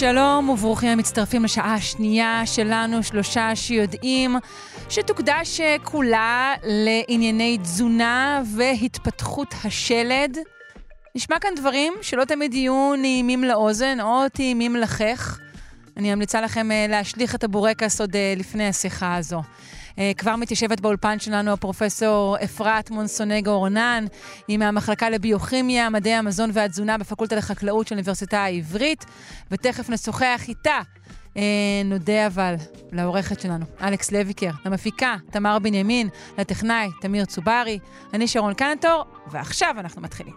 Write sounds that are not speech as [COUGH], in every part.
שלום וברוכים המצטרפים לשעה השנייה שלנו, שלושה שיודעים, שתוקדש כולה לענייני תזונה והתפתחות השלד. נשמע כאן דברים שלא תמיד יהיו נעימים לאוזן או טעימים לחך. אני ממליצה לכם אה, להשליך את הבורקס עוד אה, לפני השיחה הזו. אה, כבר מתיישבת באולפן שלנו הפרופסור אפרת מונסונגו אורנן, היא מהמחלקה לביוכימיה, מדעי המזון והתזונה בפקולטה לחקלאות של האוניברסיטה העברית, ותכף נשוחח איתה. אה, נודה אבל לעורכת שלנו, אלכס לויקר, למפיקה, תמר בנימין, לטכנאי, תמיר צוברי, אני שרון קנטור, ועכשיו אנחנו מתחילים.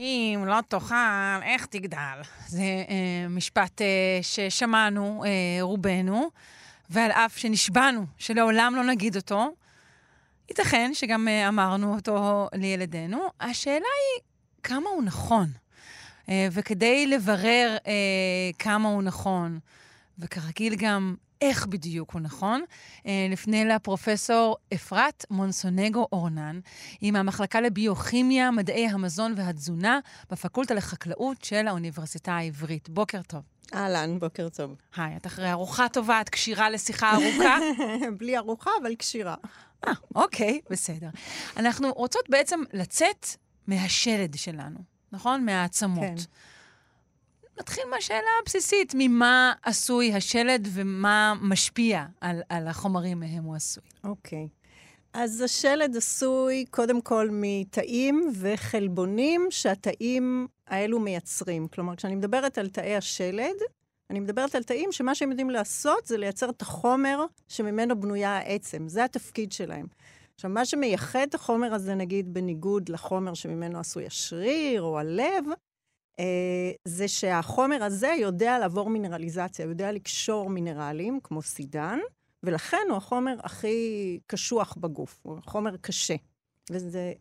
אם לא תאכל, איך תגדל? זה אה, משפט אה, ששמענו אה, רובנו, ועל אף שנשבענו שלעולם לא נגיד אותו, ייתכן שגם אה, אמרנו אותו לילדינו. השאלה היא כמה הוא נכון. אה, וכדי לברר אה, כמה הוא נכון, וכרגיל גם איך בדיוק הוא נכון, אה, נפנה לפרופסור אפרת מונסונגו אורנן, היא מהמחלקה לביוכימיה, מדעי המזון והתזונה בפקולטה לחקלאות של האוניברסיטה העברית. בוקר טוב. אהלן, בוקר טוב. היי, את אחרי ארוחה טובה, את כשירה לשיחה ארוכה? [LAUGHS] בלי ארוחה, אבל כשירה. אה, אוקיי, בסדר. אנחנו רוצות בעצם לצאת מהשלד שלנו, נכון? מהעצמות. כן. נתחיל מהשאלה הבסיסית, ממה עשוי השלד ומה משפיע על, על החומרים מהם הוא עשוי. אוקיי. Okay. אז השלד עשוי קודם כל מתאים וחלבונים שהתאים האלו מייצרים. כלומר, כשאני מדברת על תאי השלד, אני מדברת על תאים שמה שהם יודעים לעשות זה לייצר את החומר שממנו בנויה העצם. זה התפקיד שלהם. עכשיו, מה שמייחד את החומר הזה, נגיד, בניגוד לחומר שממנו עשוי השריר או הלב, זה שהחומר הזה יודע לעבור מינרליזציה, יודע לקשור מינרלים, כמו סידן, ולכן הוא החומר הכי קשוח בגוף, הוא חומר קשה. וזה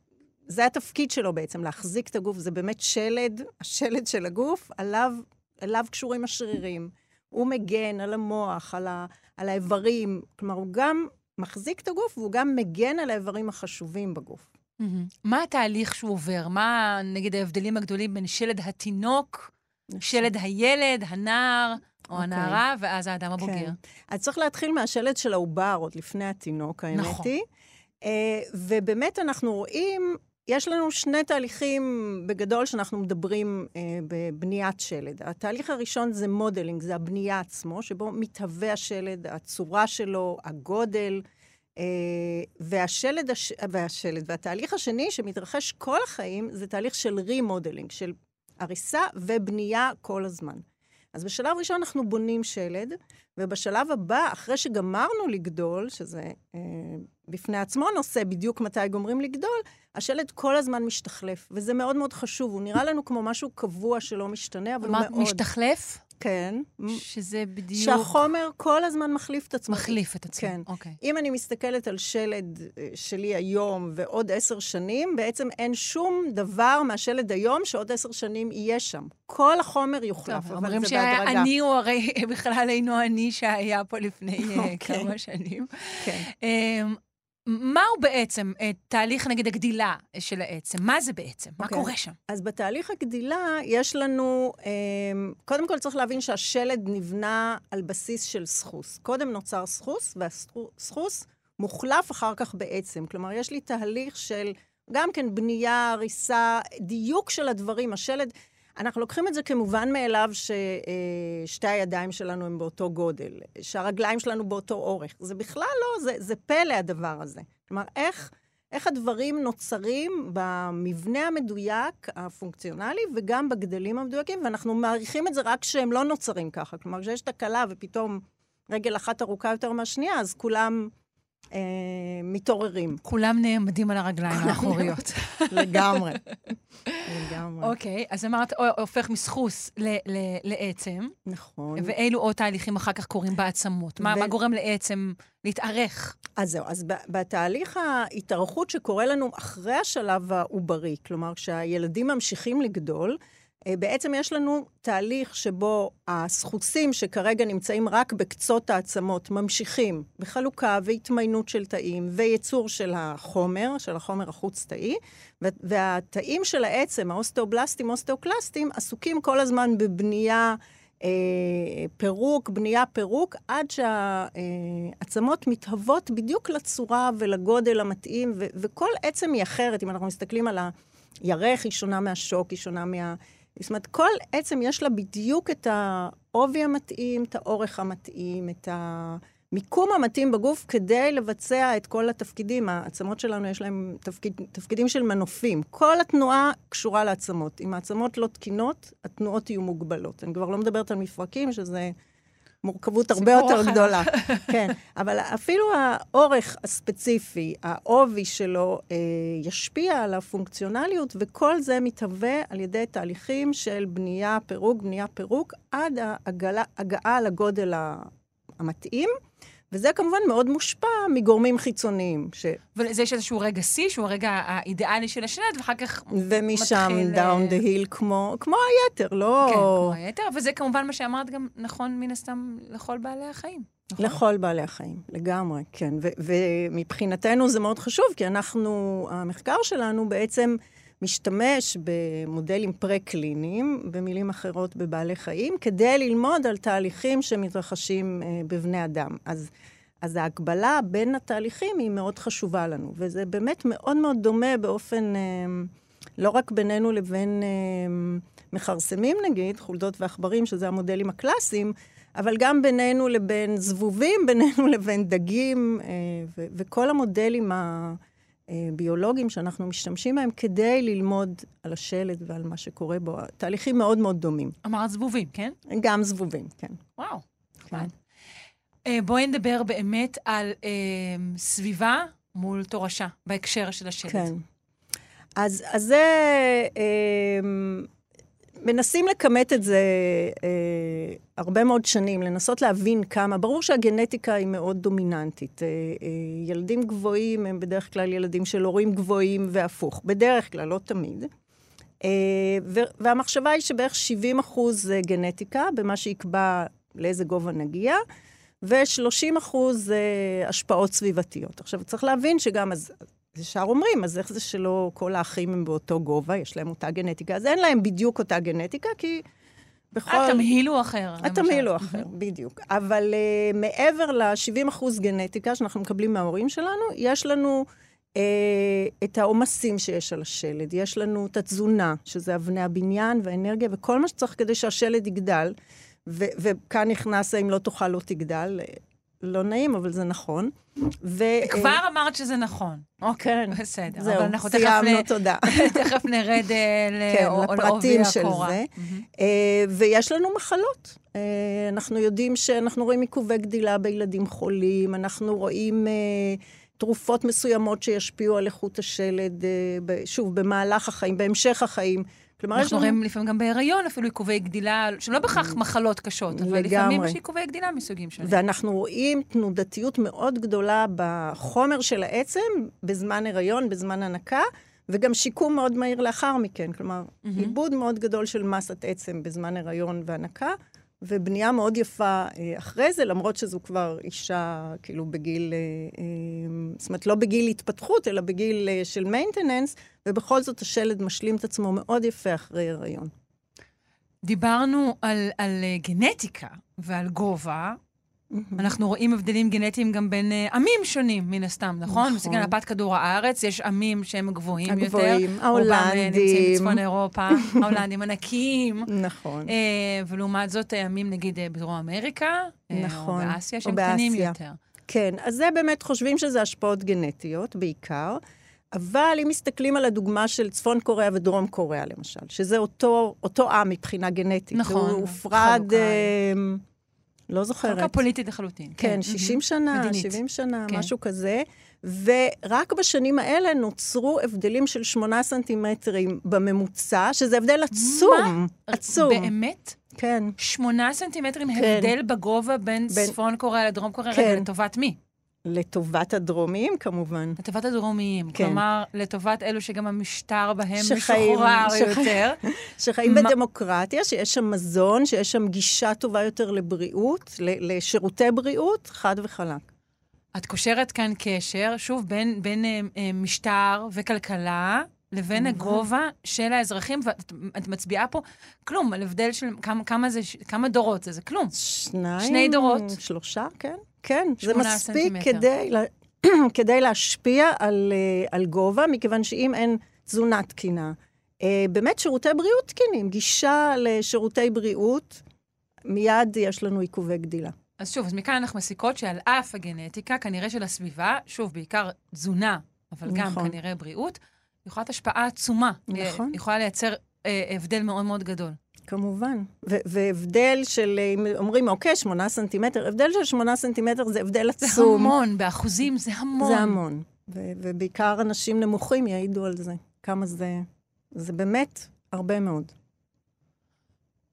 זה התפקיד שלו בעצם, להחזיק את הגוף. זה באמת שלד, השלד של הגוף, עליו, עליו קשורים השרירים. הוא מגן על המוח, על, ה, על האיברים. כלומר, הוא גם מחזיק את הגוף והוא גם מגן על האיברים החשובים בגוף. מה התהליך שהוא עובר? מה, נגיד, ההבדלים הגדולים בין שלד התינוק. שלד הילד, הנער, או okay. אוקיי. הנערה, ואז האדם הבוגר? כן. אז צריך להתחיל מהשלד של העובר, עוד לפני התינוק, האמת נכון. היא. Uh, ובאמת אנחנו רואים, יש לנו שני תהליכים בגדול שאנחנו מדברים uh, בבניית שלד. התהליך הראשון זה modeling, זה הבנייה עצמו, שבו מתהווה השלד, הצורה שלו, הגודל. אה, והשלד, הש... והשלד, והתהליך השני שמתרחש כל החיים, זה תהליך של remodeling, של הריסה ובנייה כל הזמן. אז בשלב ראשון אנחנו בונים שלד, ובשלב הבא, אחרי שגמרנו לגדול, שזה אה, בפני עצמו נושא בדיוק מתי גומרים לגדול, השלד כל הזמן משתחלף, וזה מאוד מאוד חשוב. הוא נראה לנו כמו משהו קבוע שלא משתנה, אבל הוא מאוד... משתחלף? כן. שזה בדיוק... שהחומר כל הזמן מחליף את עצמו. מחליף את עצמו, כן. אוקיי. אם אני מסתכלת על שלד אה, שלי היום ועוד עשר שנים, בעצם אין שום דבר מהשלד היום שעוד עשר שנים יהיה שם. כל החומר יוחלף, טוב, אבל זה בהדרגה. אומרים שאני הוא הרי [LAUGHS] בכלל אינו אני שהיה פה לפני. אה, אוקיי. כמה שנים. כן. אמ, מהו בעצם אה, תהליך, נגיד, הגדילה של העצם? מה זה בעצם? Okay. מה אוקיי. קורה שם? אז בתהליך הגדילה יש לנו, אה, קודם כל צריך להבין שהשלד נבנה על בסיס של סחוס. קודם נוצר סחוס, והסחוס מוחלף אחר כך בעצם. כלומר, יש לי תהליך של גם כן בנייה, הריסה, דיוק של הדברים. השלד... אנחנו לוקחים את זה כמובן מאליו ששתי אה, הידיים שלנו הן באותו גודל, שהרגליים שלנו באותו אורך. זה בכלל לא, זה, זה פלא הדבר הזה. כלומר, איך, איך הדברים נוצרים במבנה המדויק, הפונקציונלי, וגם בגדלים המדויקים, ואנחנו מעריכים את זה רק כשהם לא נוצרים ככה. כלומר, כשיש תקלה ופתאום רגל אחת ארוכה יותר מהשנייה, אז כולם אה, מתעוררים. כולם נעמדים על הרגליים האחוריות. לגמרי. [LAUGHS] לגמרי. אוקיי, אז אמרת, הו- הופך מסחוס ל- ל- לעצם, נכון. ואילו עוד תהליכים אחר כך קורים בעצמות? מה ו- מה גורם לעצם להתארך? אז זהו, אז בתהליך ההתארכות שקורה לנו אחרי השלב העוברי, כלומר, כשהילדים ממשיכים לגדול, אה, בעצם יש לנו תהליך שבו הסחוסים שכרגע נמצאים רק בקצות העצמות ממשיכים בחלוקה והתמיינות של תאים וייצור של החומר, של החומר החוץ-תאי, והתאים של העצם, האוסטאובלסטים, אוסטאוקלסטים, עסוקים כל הזמן בבנייה אה, פירוק, בנייה פירוק, עד שהעצמות מתהוות בדיוק לצורה ולגודל המתאים, ו- וכל עצם היא אחרת. אם אנחנו מסתכלים על הירך, היא שונה מהשוק, היא שונה מה... זאת אומרת, כל עצם יש לה בדיוק את העובי המתאים, את האורך המתאים, את המיקום המתאים בגוף כדי לבצע את כל התפקידים. העצמות שלנו יש להן תפקיד, תפקידים של מנופים. כל התנועה קשורה לעצמות. אם העצמות לא תקינות, התנועות יהיו מוגבלות. אני כבר לא מדברת על מפרקים, שזה מורכבות הרבה יותר אחר. גדולה. [LAUGHS] כן, אבל אפילו האורך הספציפי, העובי שלו, אה, ישפיע על הפונקציונליות, וכל זה מתהווה על ידי תהליכים של בנייה, פירוק, בנייה, פירוק, עד ההגעה, הגעה לגודל המתאים. וזה כמובן מאוד מושפע מגורמים חיצוניים, ש... ולזה יש איזשהו רגע שיא, שהוא הרגע האידיאלי של השלד, ואחר כך ומשם מתחיל, down אה, the hill כמו, כמו היתר, לא... כן, כמו היתר, וזה כמובן מה שאמרת גם נכון מן הסתם לכל בעלי החיים. נכון? לכל בעלי החיים, לגמרי, כן. ומבחינתנו זה מאוד חשוב, כי אנחנו, המחקר שלנו בעצם משתמש במודלים פרה-קליניים, במילים אחרות בבעלי חיים, כדי ללמוד על תהליכים שמתרחשים אה, בבני אדם. אז, אז ההקבלה בין התהליכים היא מאוד חשובה לנו, וזה באמת מאוד מאוד דומה באופן, אה, לא רק בינינו לבין אה, מכרסמים נגיד, חולדות ועכברים, שזה המודלים הקלאסיים, אבל גם בינינו לבין זבובים, [LAUGHS] בינינו לבין דגים, וכל המודלים הביולוגיים שאנחנו משתמשים בהם כדי ללמוד על השלד ועל מה שקורה בו. תהליכים מאוד מאוד דומים. אמרת זבובים, כן? גם זבובים, כן. וואו. כן. נחמד. אה, בואי נדבר באמת על אה, סביבה מול תורשה, בהקשר של השלד. כן. אז, אז זה, אה, מנסים לכמת את זה אה, הרבה מאוד שנים, לנסות להבין כמה. ברור שהגנטיקה היא מאוד דומיננטית. אה, אה, ילדים גבוהים הם בדרך כלל ילדים של הורים גבוהים והפוך. בדרך כלל, לא תמיד. אה, ו- והמחשבה היא שבערך 70 אחוז גנטיקה, במה שיקבע לאיזה גובה נגיע, ו-30 אחוז זה השפעות סביבתיות. עכשיו, צריך להבין שגם, אז ישר אומרים, אז איך זה שלא כל האחים הם באותו גובה, יש להם אותה גנטיקה? אז אין להם בדיוק אותה גנטיקה, כי בכל... התמהיל הוא אחר. התמהיל הוא אחר, בדיוק. אבל uh, מעבר ל-70 אחוז גנטיקה שאנחנו מקבלים מההורים שלנו, יש לנו uh, את העומסים שיש על השלד, יש לנו את התזונה, שזה אבני הבניין והאנרגיה וכל מה שצריך כדי שהשלד יגדל. ו- וכאן נכנס האם לא תאכל לא תגדל. לא נעים, אבל זה נכון. ו- כבר אמרת שזה נכון. אוקיי. בסדר. זהו, אבל אנחנו תכף סיימנו, תודה. [LAUGHS] תכף נרד אה, כן, לפרטים של הקורה. זה. אה, ויש לנו מחלות. אה, אנחנו יודעים שאנחנו רואים עיכובי גדילה בילדים חולים, אנחנו רואים אה, תרופות מסוימות שישפיעו על איכות השלד, אה, שוב, במהלך החיים, בהמשך החיים. כלומר, אנחנו לנו... רואים לפעמים גם בהיריון אפילו עיכובי גדילה, שלא בהכרח מחלות קשות, אבל לפעמים. יש עיכובי גדילה מסוגים שונים. ואנחנו רואים תנודתיות מאוד גדולה בחומר של העצם בזמן הריון, בזמן הנקה, וגם שיקום מאוד מהיר לאחר מכן. כלומר, מהמם. עיבוד מאוד גדול של מסת עצם בזמן הריון והנקה, ובנייה מאוד יפה אה, אחרי זה, למרות שזו כבר אישה, כאילו, בגיל, אה, אה, זאת אומרת, לא בגיל התפתחות, אלא בגיל של מיינטננס, ובכל זאת השלד משלים את עצמו מאוד יפה אחרי הריון. דיברנו על, על גנטיקה ועל גובה. אנחנו רואים הבדלים גנטיים גם בין אה, עמים שונים, מן הסתם, נכון? נכון. מסתכלים על מפת כדור הארץ, יש עמים שהם גבוהים יותר. הגבוהים, רובם אה, נמצאים ההולנדים. בצפון אירופה, [LAUGHS] ההולנדים ענקיים. נכון. אה, ולעומת זאת, עמים נגיד בדרום אמריקה, נכון, או באסיה, או שהם קטנים. יותר. כן, אז זה באמת חושבים שזה השפעות גנטיות בעיקר, אבל אם מסתכלים על הדוגמה של צפון קוריאה ודרום קוריאה, למשל, שזה אותו, אותו עם מבחינה גנטית. נכון, הוא הופרד, חלוקה. אה, לא זוכרת. חלוקה פוליטית לחלוטין. כן, 60 שנה, מדינית. 70 שנה, כן. משהו כזה. ורק בשנים האלה נוצרו הבדלים של שמונה סנטימטרים בממוצע, שזה הבדל עצום. מה? עצום. באמת? כן. שמונה סנטימטרים כן. הבדל בגובה בין בין- צפון קוריאה לדרום קוריאה? כן. לטובת מי? לטובת הדרומיים, כמובן. לטובת הדרומיים. כן. כלומר, לטובת אלו שגם המשטר בהם שחיים- משוחרר שחי- יותר. [LAUGHS] שחיים בדמוקרטיה, שיש שם מזון, שיש שם גישה טובה יותר לבריאות, ל- לשירותי בריאות, חד וחלק. את קושרת כאן קשר, שוב, בין, בין אה, אה, משטר וכלכלה לבין הגובה של האזרחים, ואת את מצביעה פה כלום, על הבדל של כמה, כמה, זה, כמה דורות זה, זה כלום. שניים... שני דורות. שלושה, כן. כן, זה מספיק. כדי, לה- [CLEARS THROAT] כדי להשפיע על, אה, על גובה, מכיוון שאם אין תזונה תקינה, אה, באמת שירותי בריאות תקינים, גישה לשירותי בריאות, מיד יש לנו עיכובי גדילה. אז שוב, אז מכאן אנחנו מסיקות שעל אף הגנטיקה, כנראה של הסביבה, שוב, בעיקר תזונה, אבל גם נכון. כנראה בריאות, יכולה להיות השפעה עצומה. נכון. יכולה לייצר אה, הבדל מאוד מאוד גדול. כמובן. והבדל של, אה, אם אומרים, אוקיי, שמונה סנטימטר, הבדל של שמונה סנטימטר זה הבדל זה עצום. המון, באחוזים זה המון. זה המון. ו- ובעיקר אנשים נמוכים יעידו על זה. כמה זה... זה באמת הרבה מאוד.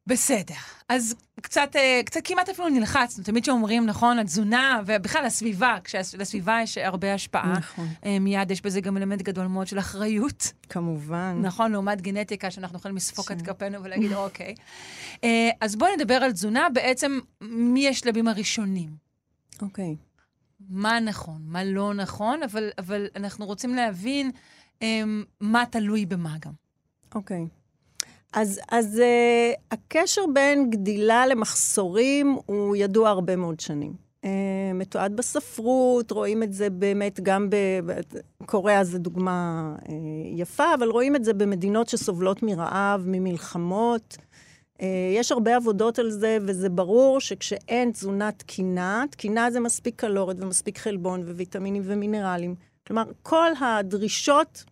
בסדר. אז קצת, אה, קצת כמעט אפילו נלחצנו. תמיד שאומרים, נכון, התזונה, ובכלל הסביבה, כשלסביבה יש הרבה השפעה. נכון. אה, מיד יש בזה גם אלמנט גדול מאוד של אחריות, כמובן. נכון? לעומת גנטיקה, שאנחנו יכולים לספוק את ש- כפינו ולהגיד, אוקיי. אה, אז בואי נדבר על תזונה, בעצם, מי השלבים הראשונים? אוקיי. מה נכון, מה לא נכון, אבל, אבל אנחנו רוצים להבין אה, מה תלוי במה גם. אוקיי. אז, אז uh, הקשר בין גדילה למחסורים הוא ידוע הרבה מאוד שנים. Uh, מתועד בספרות, רואים את זה באמת גם ב... קוריאה זו דוגמה uh, יפה, אבל רואים את זה במדינות שסובלות מרעב, ממלחמות. Uh, יש הרבה עבודות על זה, וזה ברור שכשאין תזונה תקינה, תקינה זה מספיק קלוריות ומספיק חלבון וויטמינים ומינרלים. כלומר, כל הדרישות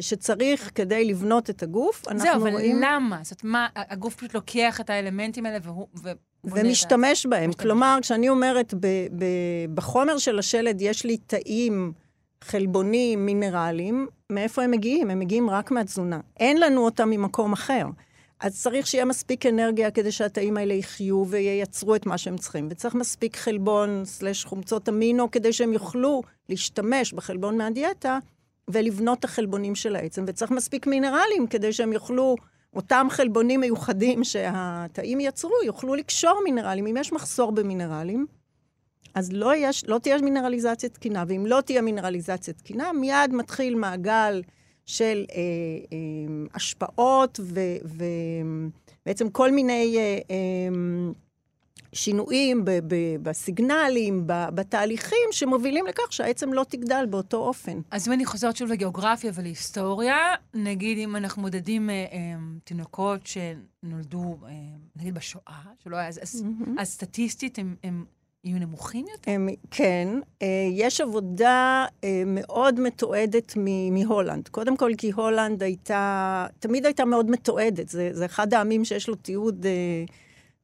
שצריך כדי לבנות את הגוף, אנחנו זהו, אבל רואים... למה? זאת אומרת, מה, הגוף פשוט לוקח את האלמנטים האלה והוא... ו- ומשתמש בהם. משתמש. כלומר, כשאני אומרת, ב- ב- בחומר של השלד יש לי תאים, חלבונים, מינרלים, מאיפה הם מגיעים? הם מגיעים רק מהתזונה. אין לנו אותם ממקום אחר. אז צריך שיהיה מספיק אנרגיה כדי שהתאים האלה יחיו וייצרו את מה שהם צריכים. וצריך מספיק חלבון סלש חומצות אמינו כדי שהם יוכלו להשתמש בחלבון מהדיאטה ולבנות את החלבונים של העצם. וצריך מספיק מינרלים כדי שהם יוכלו, אותם חלבונים מיוחדים שהתאים יצרו, יוכלו לקשור מינרלים. אם יש מחסור במינרלים, אז לא, יש, לא תהיה מינרליזציה תקינה, ואם לא תהיה מינרליזציה תקינה, מיד מתחיל מעגל של אה, אה, השפעות ובעצם כל מיני אה, אה, שינויים ב, ב, בסיגנלים, ב, בתהליכים, שמובילים לכך שהעצם לא תגדל באותו אופן. אז אם אני חוזרת שוב לגיאוגרפיה ולהיסטוריה, נגיד אם אנחנו מודדים אה, אה, תינוקות שנולדו, אה, נגיד בשואה, שלא היה, אז, אז, אז סטטיסטית הם, הם יהיו נמוכים יותר? הם, כן, אה, יש עבודה אה, מאוד מתועדת מ- מהולנד. קודם כל, כי הולנד הייתה, תמיד הייתה מאוד מתועדת. זה, זה אחד העמים שיש לו תיעוד אה,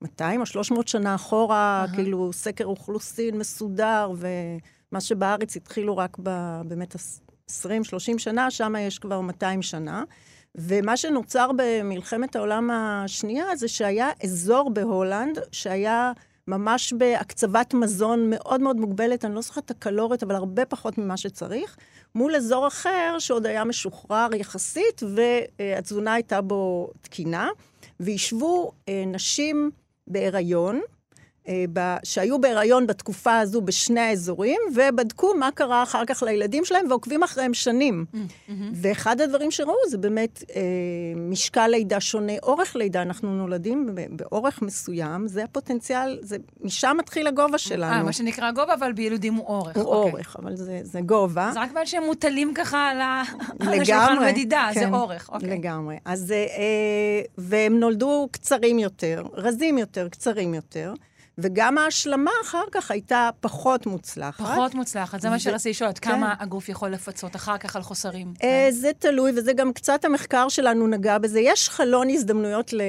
200 או 300 שנה אחורה, אהה. כאילו סקר אוכלוסין מסודר, ומה שבארץ התחילו רק ב, באמת 20-30 שנה, שם יש כבר 200 שנה. ומה שנוצר במלחמת העולם השנייה זה שהיה אזור בהולנד שהיה ממש בהקצבת מזון מאוד מאוד מוגבלת, אני לא זוכרת את הקלוריות, אבל הרבה פחות ממה שצריך, מול אזור אחר שעוד היה משוחרר יחסית, והתזונה הייתה בו תקינה, וישבו אה, נשים בהיריון, שהיו בהיריון בתקופה הזו בשני האזורים, ובדקו מה קרה אחר כך לילדים שלהם, ועוקבים אחריהם שנים. ואחד הדברים שראו זה באמת אה, משקל לידה שונה, אורך לידה. אנחנו נולדים באורך מסוים, זה הפוטנציאל, זה, משם מתחיל הגובה שלנו. אה, מה שנקרא גובה, אבל בילודים הוא אורך. הוא אוקיי. אורך, אבל זה, זה גובה. זה רק בגלל שהם מוטלים ככה על ה- [LAUGHS] על השולחן. מדידה, זה כן, אורך. אוקיי. לגמרי. אז, אה, אה, והם נולדו קצרים יותר, רזים יותר, קצרים יותר, וגם ההשלמה אחר כך הייתה פחות מוצלחת. פחות מוצלחת, זה מה ו- שרציתי לשאול, עד כן. כמה הגוף יכול לפצות אחר כך על חוסרים. אה, זה תלוי, וזה גם קצת המחקר שלנו נגע בזה. יש חלון הזדמנויות ל-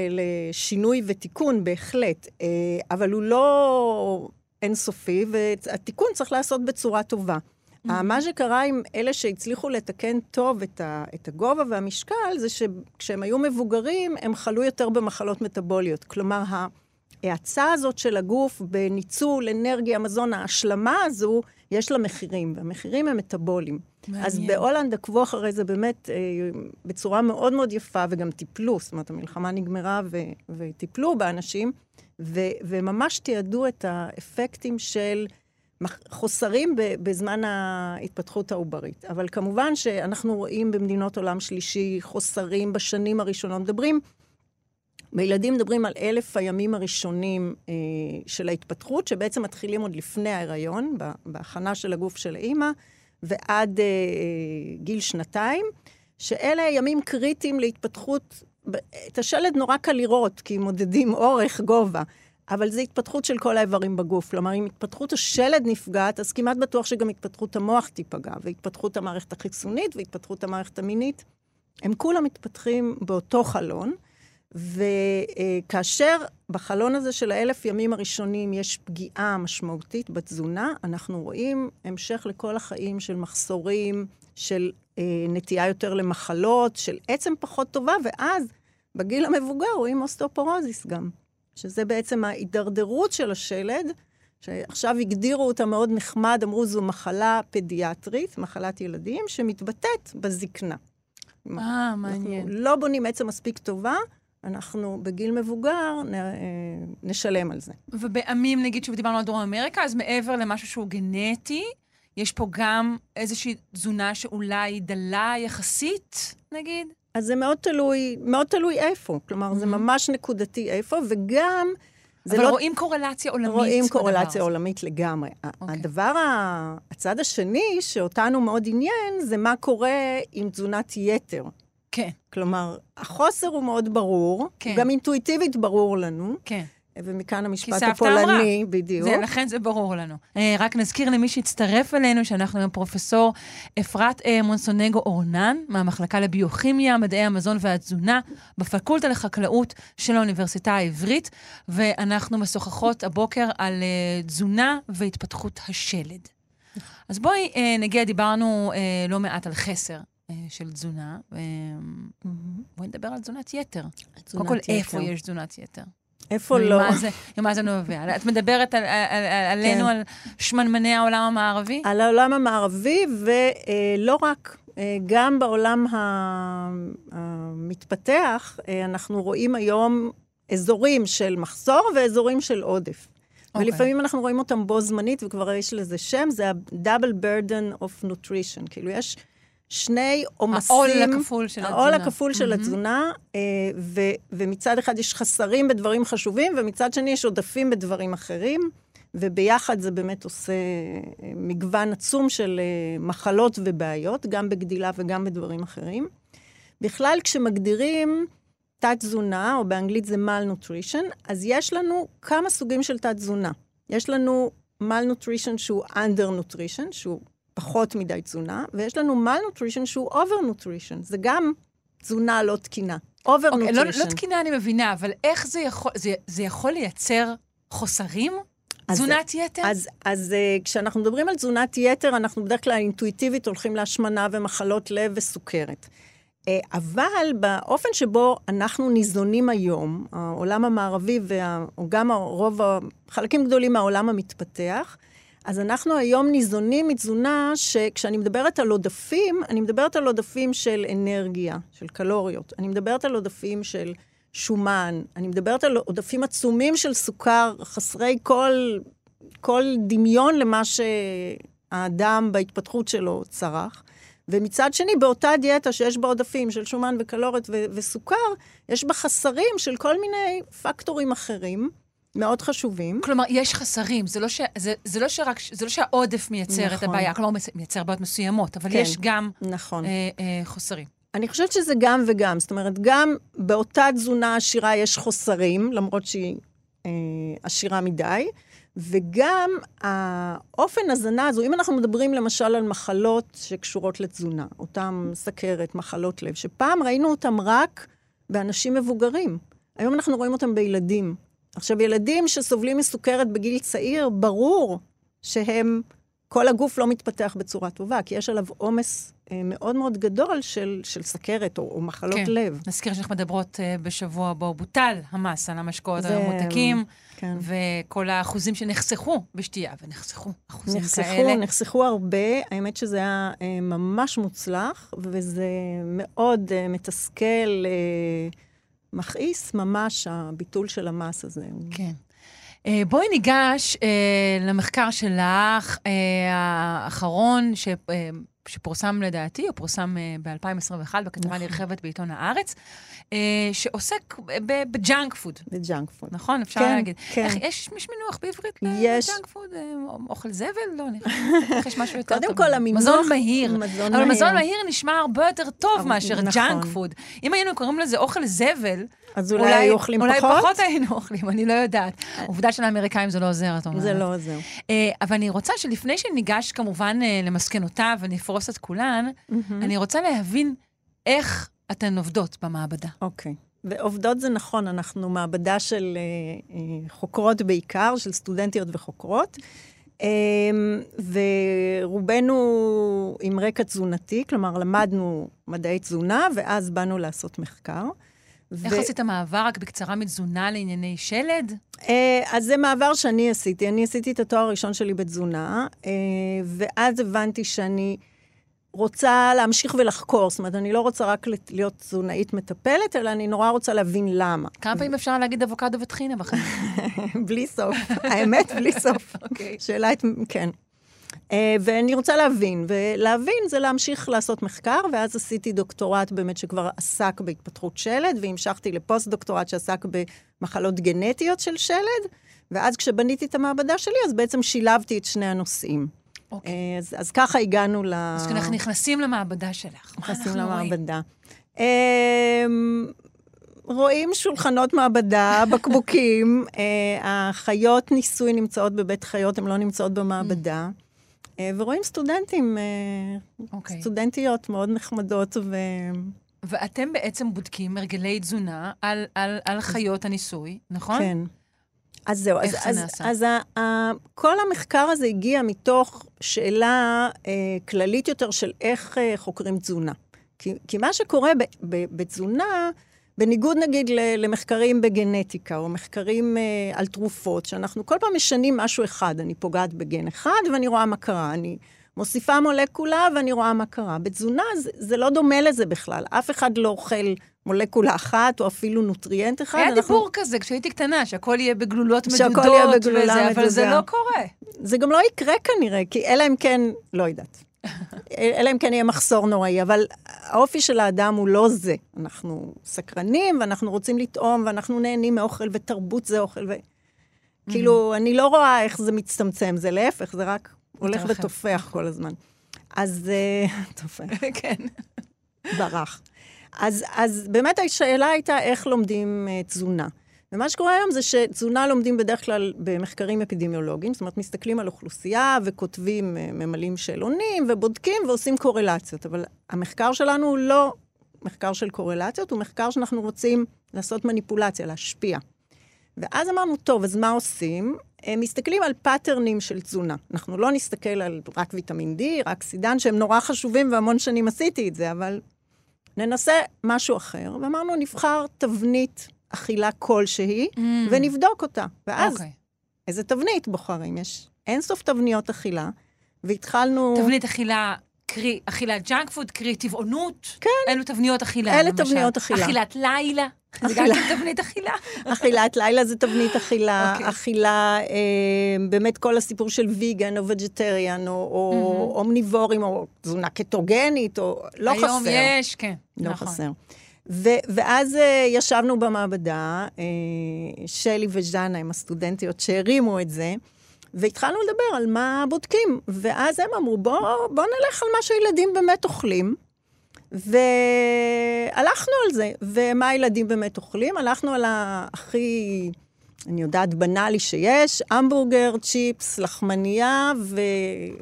לשינוי ותיקון, בהחלט, אה, אבל הוא לא אינסופי, והתיקון צריך להיעשות בצורה טובה. מה שקרה עם אלה שהצליחו לתקן טוב את, ה, את הגובה והמשקל, זה שכשהם היו מבוגרים, הם חלו יותר במחלות מטבוליות. כלומר, ההאצה הזאת של הגוף בניצול אנרגיה, מזון, ההשלמה הזו, יש לה מחירים, והמחירים הם מטבוליים. מעניין. אז בהולנד עקבו אחרי זה באמת אה, בצורה מאוד מאוד יפה, וגם טיפלו, זאת אומרת, המלחמה נגמרה ו, וטיפלו באנשים, ו, וממש תיעדו את האפקטים של חוסרים בזמן ההתפתחות העוברית. אבל כמובן שאנחנו רואים במדינות עולם שלישי חוסרים בשנים הראשונות. מדברים בילדים מדברים על אלף הימים הראשונים אה, של ההתפתחות, שבעצם מתחילים עוד לפני ההיריון, בהכנה של הגוף של האימא, ועד אה, גיל שנתיים, שאלה ימים קריטיים להתפתחות. את השלד נורא קל לראות, כי מודדים אורך, גובה, אבל זה התפתחות של כל האיברים בגוף. כלומר, אם התפתחות השלד נפגעת, אז כמעט בטוח שגם התפתחות המוח תיפגע, והתפתחות המערכת החיסונית והתפתחות המערכת המינית. הם כולם מתפתחים באותו חלון. וכאשר בחלון הזה של האלף ימים הראשונים יש פגיעה משמעותית בתזונה, אנחנו רואים המשך לכל החיים של מחסורים, של אה, נטייה יותר למחלות, של עצם פחות טובה, ואז בגיל המבוגר רואים אוסטאופורוזיס גם, שזה בעצם ההידרדרות של השלד, שעכשיו הגדירו אותה מאוד נחמד, אמרו זו מחלה פדיאטרית, מחלת ילדים, שמתבטאת בזקנה. אה, מעניין. אנחנו לא בונים עצם מספיק טובה, אנחנו בגיל מבוגר נ, אה, נשלם על זה. ובעמים, נגיד, שוב דיברנו על דרום אמריקה, אז מעבר למשהו שהוא גנטי, יש פה גם איזושהי תזונה שאולי דלה יחסית, נגיד? אז זה מאוד תלוי, מאוד תלוי איפה. כלומר, mm-hmm. זה ממש נקודתי איפה, וגם... אבל לא... רואים קורלציה עולמית. רואים קורלציה עולמית לגמרי. Okay. אוקיי. הדבר, הצד השני שאותנו מאוד עניין, זה מה קורה עם תזונת יתר. כן. כלומר, החוסר הוא מאוד ברור, כן. גם אינטואיטיבית ברור לנו. כן. ומכאן המשפט הפולני, אמרה. בדיוק. זה, לכן זה ברור לנו. אה, רק נזכיר למי שהצטרף אלינו, שאנחנו עם פרופסור אפרת אה, מונסונגו אורנן, מהמחלקה לביוכימיה, מדעי המזון והתזונה, בפקולטה לחקלאות של האוניברסיטה העברית, ואנחנו משוחחות הבוקר על אה, תזונה והתפתחות השלד. אז בואי נגיע, דיברנו לא מעט על חסר של תזונה. אה, בואי נדבר על תזונת יתר. קודם כל, איפה יש תזונת יתר? איפה לא? ממה זה נובע? [LAUGHS] את מדברת על, על, על, עלינו, כן. על שמנמני העולם המערבי? על העולם המערבי, ולא רק, אה, גם בעולם המתפתח, אנחנו רואים היום אזורים של מחסור ואזורים של עודף. Okay. אוקיי. ולפעמים אנחנו רואים אותם בו זמנית, וכבר יש לזה שם, זה ה-double burden of nutrition. כאילו, יש שני עומסים... העול הכפול של התזונה. העול הכפול של mm-hmm. התזונה, אה, ו, ומצד אחד יש חסרים בדברים חשובים, ומצד שני יש עודפים בדברים אחרים, וביחד זה באמת עושה אה, מגוון עצום של אה, מחלות ובעיות, גם בגדילה וגם בדברים אחרים. בכלל, כשמגדירים תת-תזונה, או באנגלית זה malnutrition, אז יש לנו כמה סוגים של תת-תזונה. יש לנו malnutrition שהוא under-nutrition, שהוא פחות מדי תזונה, ויש לנו malnutrition שהוא over-nutrition. זה גם תזונה לא תקינה. over-nutrition. Okay, לא, לא תקינה אני מבינה, אבל איך זה יכול, זה, זה יכול לייצר חוסרים? תזונת יתר? אז, אז uh, כשאנחנו מדברים על תזונת יתר, אנחנו בדרך כלל אינטואיטיבית הולכים להשמנה ומחלות לב וסוכרת. Uh, אבל באופן שבו אנחנו ניזונים היום, העולם המערבי, וה, או גם רוב, חלקים גדולים מהעולם המתפתח, אז אנחנו היום ניזונים מתזונה שכשאני מדברת על עודפים, אני מדברת על עודפים של אנרגיה, של קלוריות. אני מדברת על עודפים של שומן, אני מדברת על עודפים עצומים של סוכר, חסרי כל, כל דמיון למה שהאדם בהתפתחות שלו צרך. ומצד שני, באותה דיאטה שיש בה עודפים של שומן וקלוריות וסוכר, יש בה חסרים של כל מיני פקטורים אחרים. מאוד חשובים. כלומר, יש חסרים, זה לא, ש, זה, זה לא, שרק, זה לא שהעודף מייצר נכון. את הבעיה, כלומר, מייצר בעיות מסוימות, אבל כן, יש גם נכון. אה, אה, חוסרים. אני חושבת שזה גם וגם. זאת אומרת, גם באותה תזונה עשירה יש חוסרים, למרות שהיא אה, עשירה מדי, וגם האופן הזנה הזו, אם אנחנו מדברים למשל על מחלות שקשורות לתזונה, אותם סכרת, מחלות לב, שפעם ראינו אותם רק באנשים מבוגרים. היום אנחנו רואים אותם בילדים. עכשיו, ילדים שסובלים מסוכרת בגיל צעיר, ברור שהם כל הגוף לא מתפתח בצורה טובה, כי יש עליו עומס אה, מאוד מאוד גדול של, של סכרת או, או מחלות כן. לב. נזכיר שאנחנו מדברות אה, בשבוע בו בוטל המס על המשקאות זה- הממותקים, כן. וכל האחוזים שנחסכו בשתייה, ונחסכו אחוזים נחסכו, כאלה. נחסכו הרבה, האמת שזה היה אה, ממש מוצלח, וזה מאוד מתסכל, מכעיס ממש הביטול של המס הזה. כן. אה, בואי ניגש אה, למחקר שלך, אה, האחרון, ש, שפורסם לדעתי, הוא פורסם אה, ב-2021 בכתבה נכון. נרחבת בעיתון הארץ, אה, שעוסק בג'אנק פוד, וג'אנק פוד. נכון? אפשר כן, להגיד. כן. איך, יש, מינוח בעברית. לג'אנק פוד? אה, אוכל זבל? לא, נראה לי. איך יש משהו יותר קודם טוב. כל, המינוח... מזון מהיר. מזון אבל מהיר. מזון מהיר נשמע הרבה יותר טוב מאשר נכון. ג'אנק פוד. אם היינו קוראים לזה אוכל זבל, אז אולי היו אוכלים אולי פחות? פחות היינו אוכלים, אני לא יודעת. העובדה שלאמריקאים זה לא עוזר, את אומרת. זה לא עוזר. אה, אבל אני רוצה שלפני שניגש כמובן אה, למסקנותיו ונפרוס את כולן, אני רוצה להבין איך אתן עובדות במעבדה. אוקיי. ועובדות זה נכון, אנחנו מעבדה של אה, אה, חוקרות בעיקר, של סטודנטיות וחוקרות. אה, ורובנו עם רקע תזונתי, כלומר, למדנו מדעי תזונה, ואז באנו לעשות מחקר. איך ו- עשית מעבר רק בקצרה מתזונה לענייני שלד? אה, אז זה מעבר שאני עשיתי. אני עשיתי את התואר הראשון שלי בתזונה, אה, ואז הבנתי שאני רוצה להמשיך ולחקור. זאת אומרת, אני לא רוצה רק להיות תזונאית מטפלת, אלא אני נורא רוצה להבין למה. כמה פעמים אפשר להגיד אבוקדו וטחינה בחיים? [LAUGHS] בלי סוף. האמת, בלי סוף. [LAUGHS] אוקיי. שאלה, את- כן. אה, ואני רוצה להבין, ולהבין זה להמשיך לעשות מחקר, ואז עשיתי דוקטורט באמת שכבר עסק בהתפתחות שלד, והמשכתי לפוסט-דוקטורט שעסק במחלות גנטיות של שלד, ואז כשבניתי את המעבדה שלי, אז בעצם שילבתי את שני הנושאים. אוקיי. אה, אז, אז ככה הגענו ל... אז כשאנחנו נכנסים למעבדה שלך, נכנסים אנחנו רואים? למעבדה. אמ, רואים שולחנות מעבדה, [LAUGHS] בקבוקים, אה, החיות ניסוי נמצאות בבית חיות, הן לא נמצאות במעבדה. ורואים סטודנטים, אה, אוקיי. סטודנטיות מאוד נחמדות, ו... ואתם בעצם בודקים הרגלי תזונה על, על, על חיות הניסוי, נכון? כן. אז זהו, אז, זה אז, נעשה? אז ה, ה, כל המחקר הזה הגיע מתוך שאלה אה, כללית יותר של איך אה, חוקרים תזונה. כי, כי מה שקורה ב, ב, בתזונה, בניגוד נגיד למחקרים בגנטיקה, או מחקרים אה, על תרופות, שאנחנו כל פעם משנים משהו אחד. אני פוגעת בגן אחד ואני רואה מה קרה. אני מוסיפה מולקולה ואני רואה מה קרה. בתזונה זה, זה לא דומה לזה בכלל. אף אחד לא אוכל מולקולה אחת, או אפילו נוטריאנט אחד. היה אנחנו- דיבור כזה כשהייתי קטנה, שהכל יהיה בגלולות שהכל מדודות יהיה בגלולה וזה, אבל זה מדודה. לא קורה. זה גם לא יקרה כנראה, כי אלא אם כן, לא יודעת. אלא אם כן יהיה מחסור נוראי, אבל האופי של האדם הוא לא זה. אנחנו סקרנים, ואנחנו רוצים לטעום, ואנחנו נהנים מאוכל, ותרבות זה אוכל, ו... כאילו, אני לא רואה איך זה מצטמצם, זה להפך, זה רק הולך. ותופח כל הזמן. אז... אה, [LAUGHS] תופח. כן. ברח. אז, אז באמת השאלה הייתה איך לומדים uh, תזונה. ומה שקורה היום זה שתזונה לומדים בדרך כלל במחקרים אפידמיולוגיים, זאת אומרת, מסתכלים על אוכלוסייה וכותבים, uh, ממלאים שאלונים ובודקים ועושים קורלציות. אבל המחקר שלנו הוא לא מחקר של קורלציות, הוא מחקר שאנחנו רוצים לעשות מניפולציה, להשפיע. ואז אמרנו, טוב, אז מה עושים? הם מסתכלים על pattern־ים של תזונה. אנחנו לא נסתכל על רק ויטמין D, רק סידן, שהם נורא חשובים והמון שנים עשיתי את זה, אבל ננסה משהו אחר. ואמרנו, נבחר תבנית אכילה כלשהי, אממ. ונבדוק אותה. ואז, אוקיי. איזה תבנית בוחרים? יש אינסוף תבניות אכילה, והתחלנו... תבנית אכילה, קרי אכילת ג'אנק פוד, קרי טבעונות. כן. אלו תבניות אכילה, אלה למשל. תבניות אכילה. אכילת לילה. זה גם אכילה. תבנית אכילה. [LAUGHS] אכילת לילה זה תבנית אכילה, אוקיי. אכילה, אה, באמת כל הסיפור של vegan או vegetarian, או, או omnivore־ים, או תזונה קטוגנית, או לא חסר. היום יש, כן. לא נכון. חסר. ו- ואז אה, ישבנו במעבדה, אה, שלי וז'אנה הם הסטודנטיות שהרימו את זה, והתחלנו לדבר על מה בודקים. ואז הם אמרו, בוא, בוא נלך על מה שהילדים באמת אוכלים. והלכנו על זה. ומה הילדים באמת אוכלים? הלכנו על הכי, אני יודעת, בנאלי שיש, המבורגר, צ'יפס, לחמנייה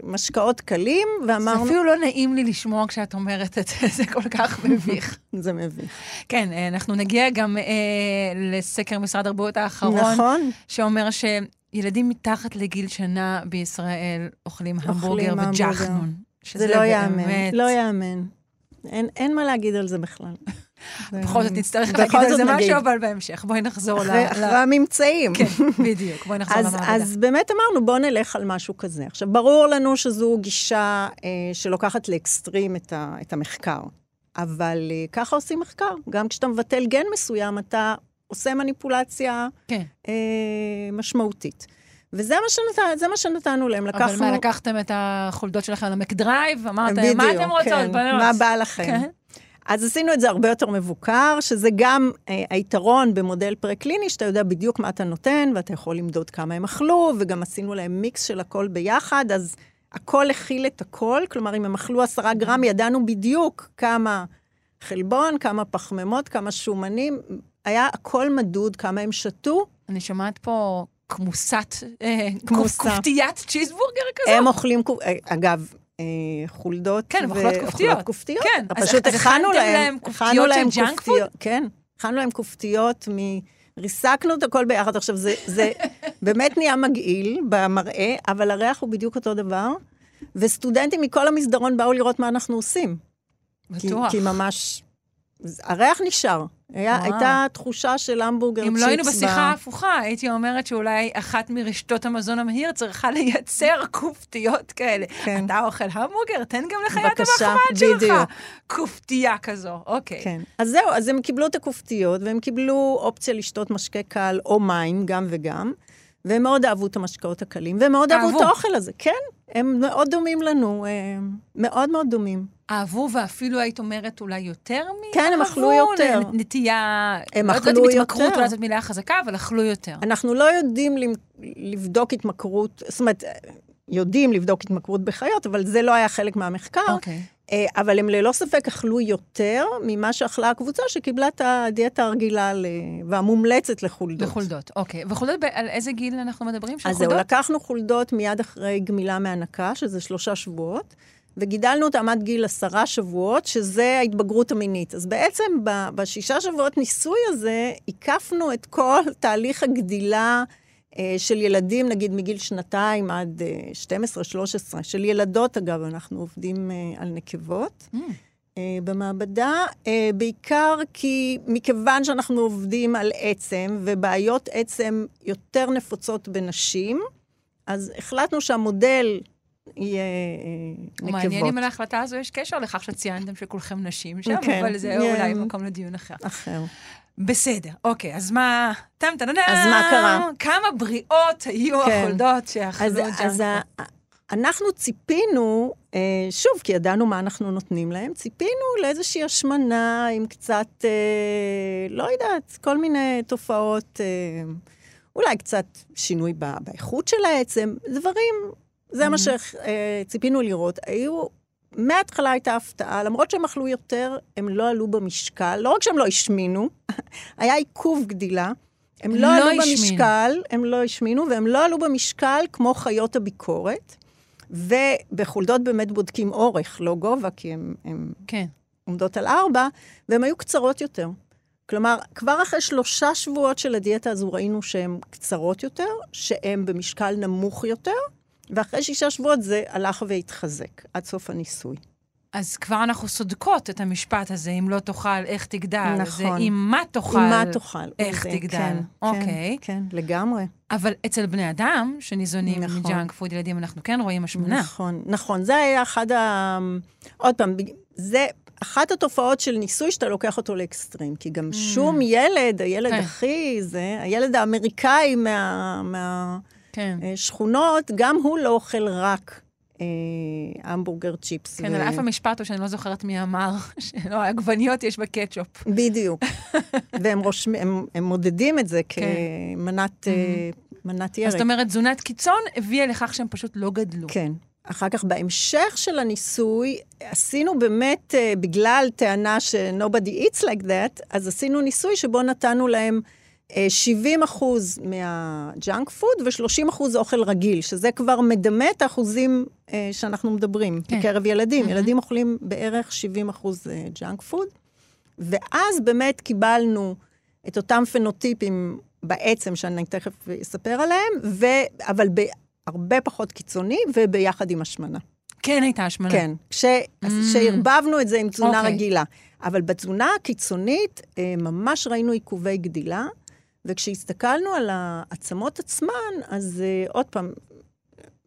ומשקאות קלים, זה ואמרנו... אפילו לא נעים לי לשמוע כשאת אומרת את זה, זה כל כך [LAUGHS] מביך. זה מביך. כן, אה, אנחנו נגיע גם אה, לסקר משרד הבריאות האחרון, נכון. שאומר ש... ילדים מתחת לגיל שנה בישראל אוכלים המבורגר. וג'חנון. זה לא ייאמן, באמת- לא ייאמן. אין, אין מה להגיד על זה בכלל. בכל זאת נצטרך להגיד על זה. משהו, אבל בהמשך. בואי נחזור ל... אחרי, הממצאים. כן, בדיוק. בואי נחזור למעבדה. אז באמת אמרנו, בואו נלך על משהו כזה. עכשיו, ברור לנו שזו גישה אה, שלוקחת לאקסטרים את, המחקר, אבל אה, ככה עושים מחקר. גם כשאתה מבטל גן מסוים, אתה עושה מניפולציה כן. אה, משמעותית. וזה מה, שנת, מה שנתנו להם. לקחנו... אבל מה, לקחתם את החולדות שלכם למקדרייב? אמרתם, מה אתם רוצות, כן, בנות? מה בא לכם? כן. אז עשינו את זה הרבה יותר מבוקר, שזה גם אה, היתרון במודל פרה-קליני, שאתה יודע בדיוק מה אתה נותן, ואתה יכול למדוד כמה הם אכלו, וגם עשינו להם מיקס של הכל ביחד, אז הכל הכיל את הכל, כלומר, אם הם אכלו עשרה גרם, ידענו בדיוק כמה חלבון, כמה פחמימות, כמה שומנים, היה הכל מדוד, כמה הם שתו. אני שומעת פה כמוסת, אה, כמוסה. כופתיית צ'יזבורגר כזו. הם אוכלים, אה, אגב, חולדות. כן, הם אוכלות כופתיות. כן, אז- פשוט הכנו להם, הכנו של להם ג'אנק כופתיות. כן, הכנו להם כופתיות מ... ריסקנו את הכל ביחד. עכשיו, זה, זה [LAUGHS] באמת נהיה מגעיל במראה, אבל הריח הוא בדיוק אותו דבר, וסטודנטים מכל המסדרון באו לראות מה אנחנו עושים. כי, בטוח. כי ממש... הריח נשאר. היה. הייתה תחושה של המבורגר צ'יפס. אם לא היינו בשיחה הפוכה, הייתי אומרת שאולי אחת מרשתות המזון המהיר צריכה לייצר [LAUGHS] כופתיות כאלה. כן. אתה אוכל המבורגר, תן גם לחיית המחמד שלך. בדיוק. כופתייה כזו, אוקיי. כן. אז זהו, אז הם קיבלו את הכופתיות, והם קיבלו אופציה לשתות משקה קל או מים, גם וגם, והם מאוד אהבו את המשקאות הקלים, והם מאוד אהבו אהבו. את האוכל הזה. כן, הם מאוד דומים לנו, אה, מאוד מאוד דומים. אהבו, ואפילו היית אומרת אולי יותר מאהבו? כן, הם אכלו יותר. נטייה... הם לא אכלו יודעת אם התמכרות, יותר. אולי זאת מילה חזקה, אבל אכלו יותר. אנחנו לא יודעים לבדוק התמכרות, זאת אומרת, יודעים לבדוק התמכרות בחיות, אבל זה לא היה חלק מהמחקר. אוקיי. אה, אבל הם ללא ספק אכלו יותר ממה שאכלה הקבוצה שקיבלה את הדיאטה הרגילה ל- והמומלצת לחולדות. בחולדות, אוקיי. וחולדות, ב- על איזה גיל אנחנו מדברים אז זהו? לקחנו חולדות מיד אחרי גמילה מהנקה, שזה שלושה שבועות, וגידלנו אותם עד גיל עשרה שבועות, שזה ההתבגרות המינית. אז בעצם ב- בשישה שבועות ניסוי הזה, הקפנו את כל [LAUGHS] תהליך הגדילה אה, של ילדים, נגיד מגיל שנתיים עד אה, 12-13, של ילדות, אגב, אנחנו עובדים אה, על נקבות. Mm. אה, במעבדה, אה, בעיקר כי מכיוון שאנחנו עובדים על עצם, ובעיות עצם יותר נפוצות בנשים, אז החלטנו שהמודל יהיה אה, נקבות. מעניין אם להחלטה הזו יש קשר לכך שציינתם שכולכם נשים שם, כן, אבל זה כן. אולי מקום לדיון אחר. אחר. בסדר, אוקיי, אז מה... טם טם אז מה קרה? כמה בריאות היו כן. החולדות שאכלו אז, ג'אנק אז ה- אנחנו ציפינו, אה, שוב, כי ידענו מה אנחנו נותנים להם, ציפינו לאיזושהי השמנה עם קצת, אה, לא יודעת, כל מיני תופעות, אה, אולי קצת שינוי באיכות של העצם, דברים, זה מה שציפינו לראות. היו, מההתחלה הייתה הפתעה, למרות שהם אכלו יותר, הם לא עלו במשקל, לא רק שהם לא השמינו, [LAUGHS] היה עיכוב גדילה. הם לא לא עלו השמינו. במשקל, הם לא השמינו, והם לא עלו במשקל כמו חיות הביקורת. ובחולדות באמת בודקים אורך, לא גובה, כי הן כן. עומדות על ארבע, והן היו קצרות יותר. כלומר, כבר אחרי שלושה שבועות של הדיאטה הזו ראינו שהן קצרות יותר, שהן במשקל נמוך יותר, ואחרי שישה שבועות זה הלך והתחזק עד סוף הניסוי. אז כבר אנחנו סודקות את המשפט הזה, אם לא תאכל, איך תגדל. נכון. זה אם מה תאכל, עם מה תאכל. איך זה, תגדל. כן, אוקיי. כן, כן, לגמרי. אבל אצל בני אדם, שניזונים נכון. מג'אנק פוד ילדים, אנחנו כן רואים השמנה. נכון, נכון. זה היה אחד ה... עוד פעם, זה אחת התופעות של ניסוי שאתה לוקח אותו לאקסטרים. כי גם שום ילד, הילד כן. הכי, זה, הילד האמריקאי מה- כן. מהשכונות, גם הוא לא אוכל רק אה, המבורגר צ'יפס. כן, על אף המשפט הוא שאני לא זוכרת מי אמר, [LAUGHS] שלא, עגבניות יש בקטשופ. בדיוק. [LAUGHS] והם רושמים, הם, הם מודדים את זה כן. כמנת אה, מנת ירק. זאת אומרת, תזונת קיצון הביאה לכך שהם פשוט לא גדלו. כן. אחר כך, בהמשך של הניסוי, עשינו באמת, uh, בגלל טענה ש-nobody eats like that, אז עשינו ניסוי שבו נתנו להם 70 אחוז מהג'אנק פוד ו-30 אחוז אוכל רגיל, שזה כבר מדמה את האחוזים uh, שאנחנו מדברים כן. בקרב ילדים. Mhm. ילדים אוכלים בערך 70 אחוז ג'אנק פוד, ואז באמת קיבלנו את אותם פנוטיפים בעצם, שאני תכף אספר עליהם, ו... אבל בהרבה פחות קיצוני וביחד עם השמנה. כן הייתה השמנה. כן, כש... שערבבנו את זה עם תזונה אוקיי. רגילה. אבל בתזונה הקיצונית, אה, ממש ראינו עיכובי גדילה, וכשהסתכלנו על העצמות עצמן, אז אה, עוד פעם,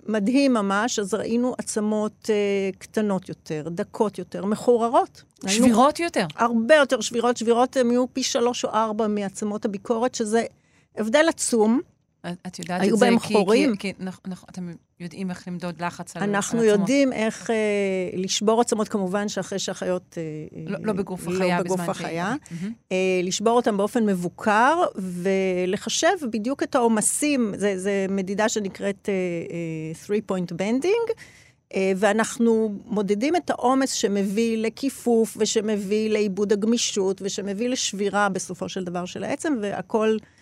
מדהים ממש, אז ראינו עצמות אה, קטנות יותר, דקות יותר, מחוררות. שבירות יותר. הרבה יותר שבירות, שבירות הן יהיו פי שלוש או ארבע מעצמות הביקורת, שזה הבדל עצום. את את יודעת היו את זה בהם כי- חורים? כי, כי נכ- נכ- אתם יודעים איך למדוד לחץ על אנחנו על עצמות. יודעים איך אה, לשבור עצמות, כמובן שאחרי שהחיות... אה, לא, לא בגוף החיה לא בזמן בגוף ש- החיה. מהמם. אה, לשבור אותם באופן מבוקר, ולחשב בדיוק את העומסים, זה, זה מדידה שנקראת uh, three point bending, uh, ואנחנו מודדים את העומס שמביא לכיפוף, ושמביא לאיבוד הגמישות, ושמביא לשבירה בסופו של דבר של העצם, והכל uh,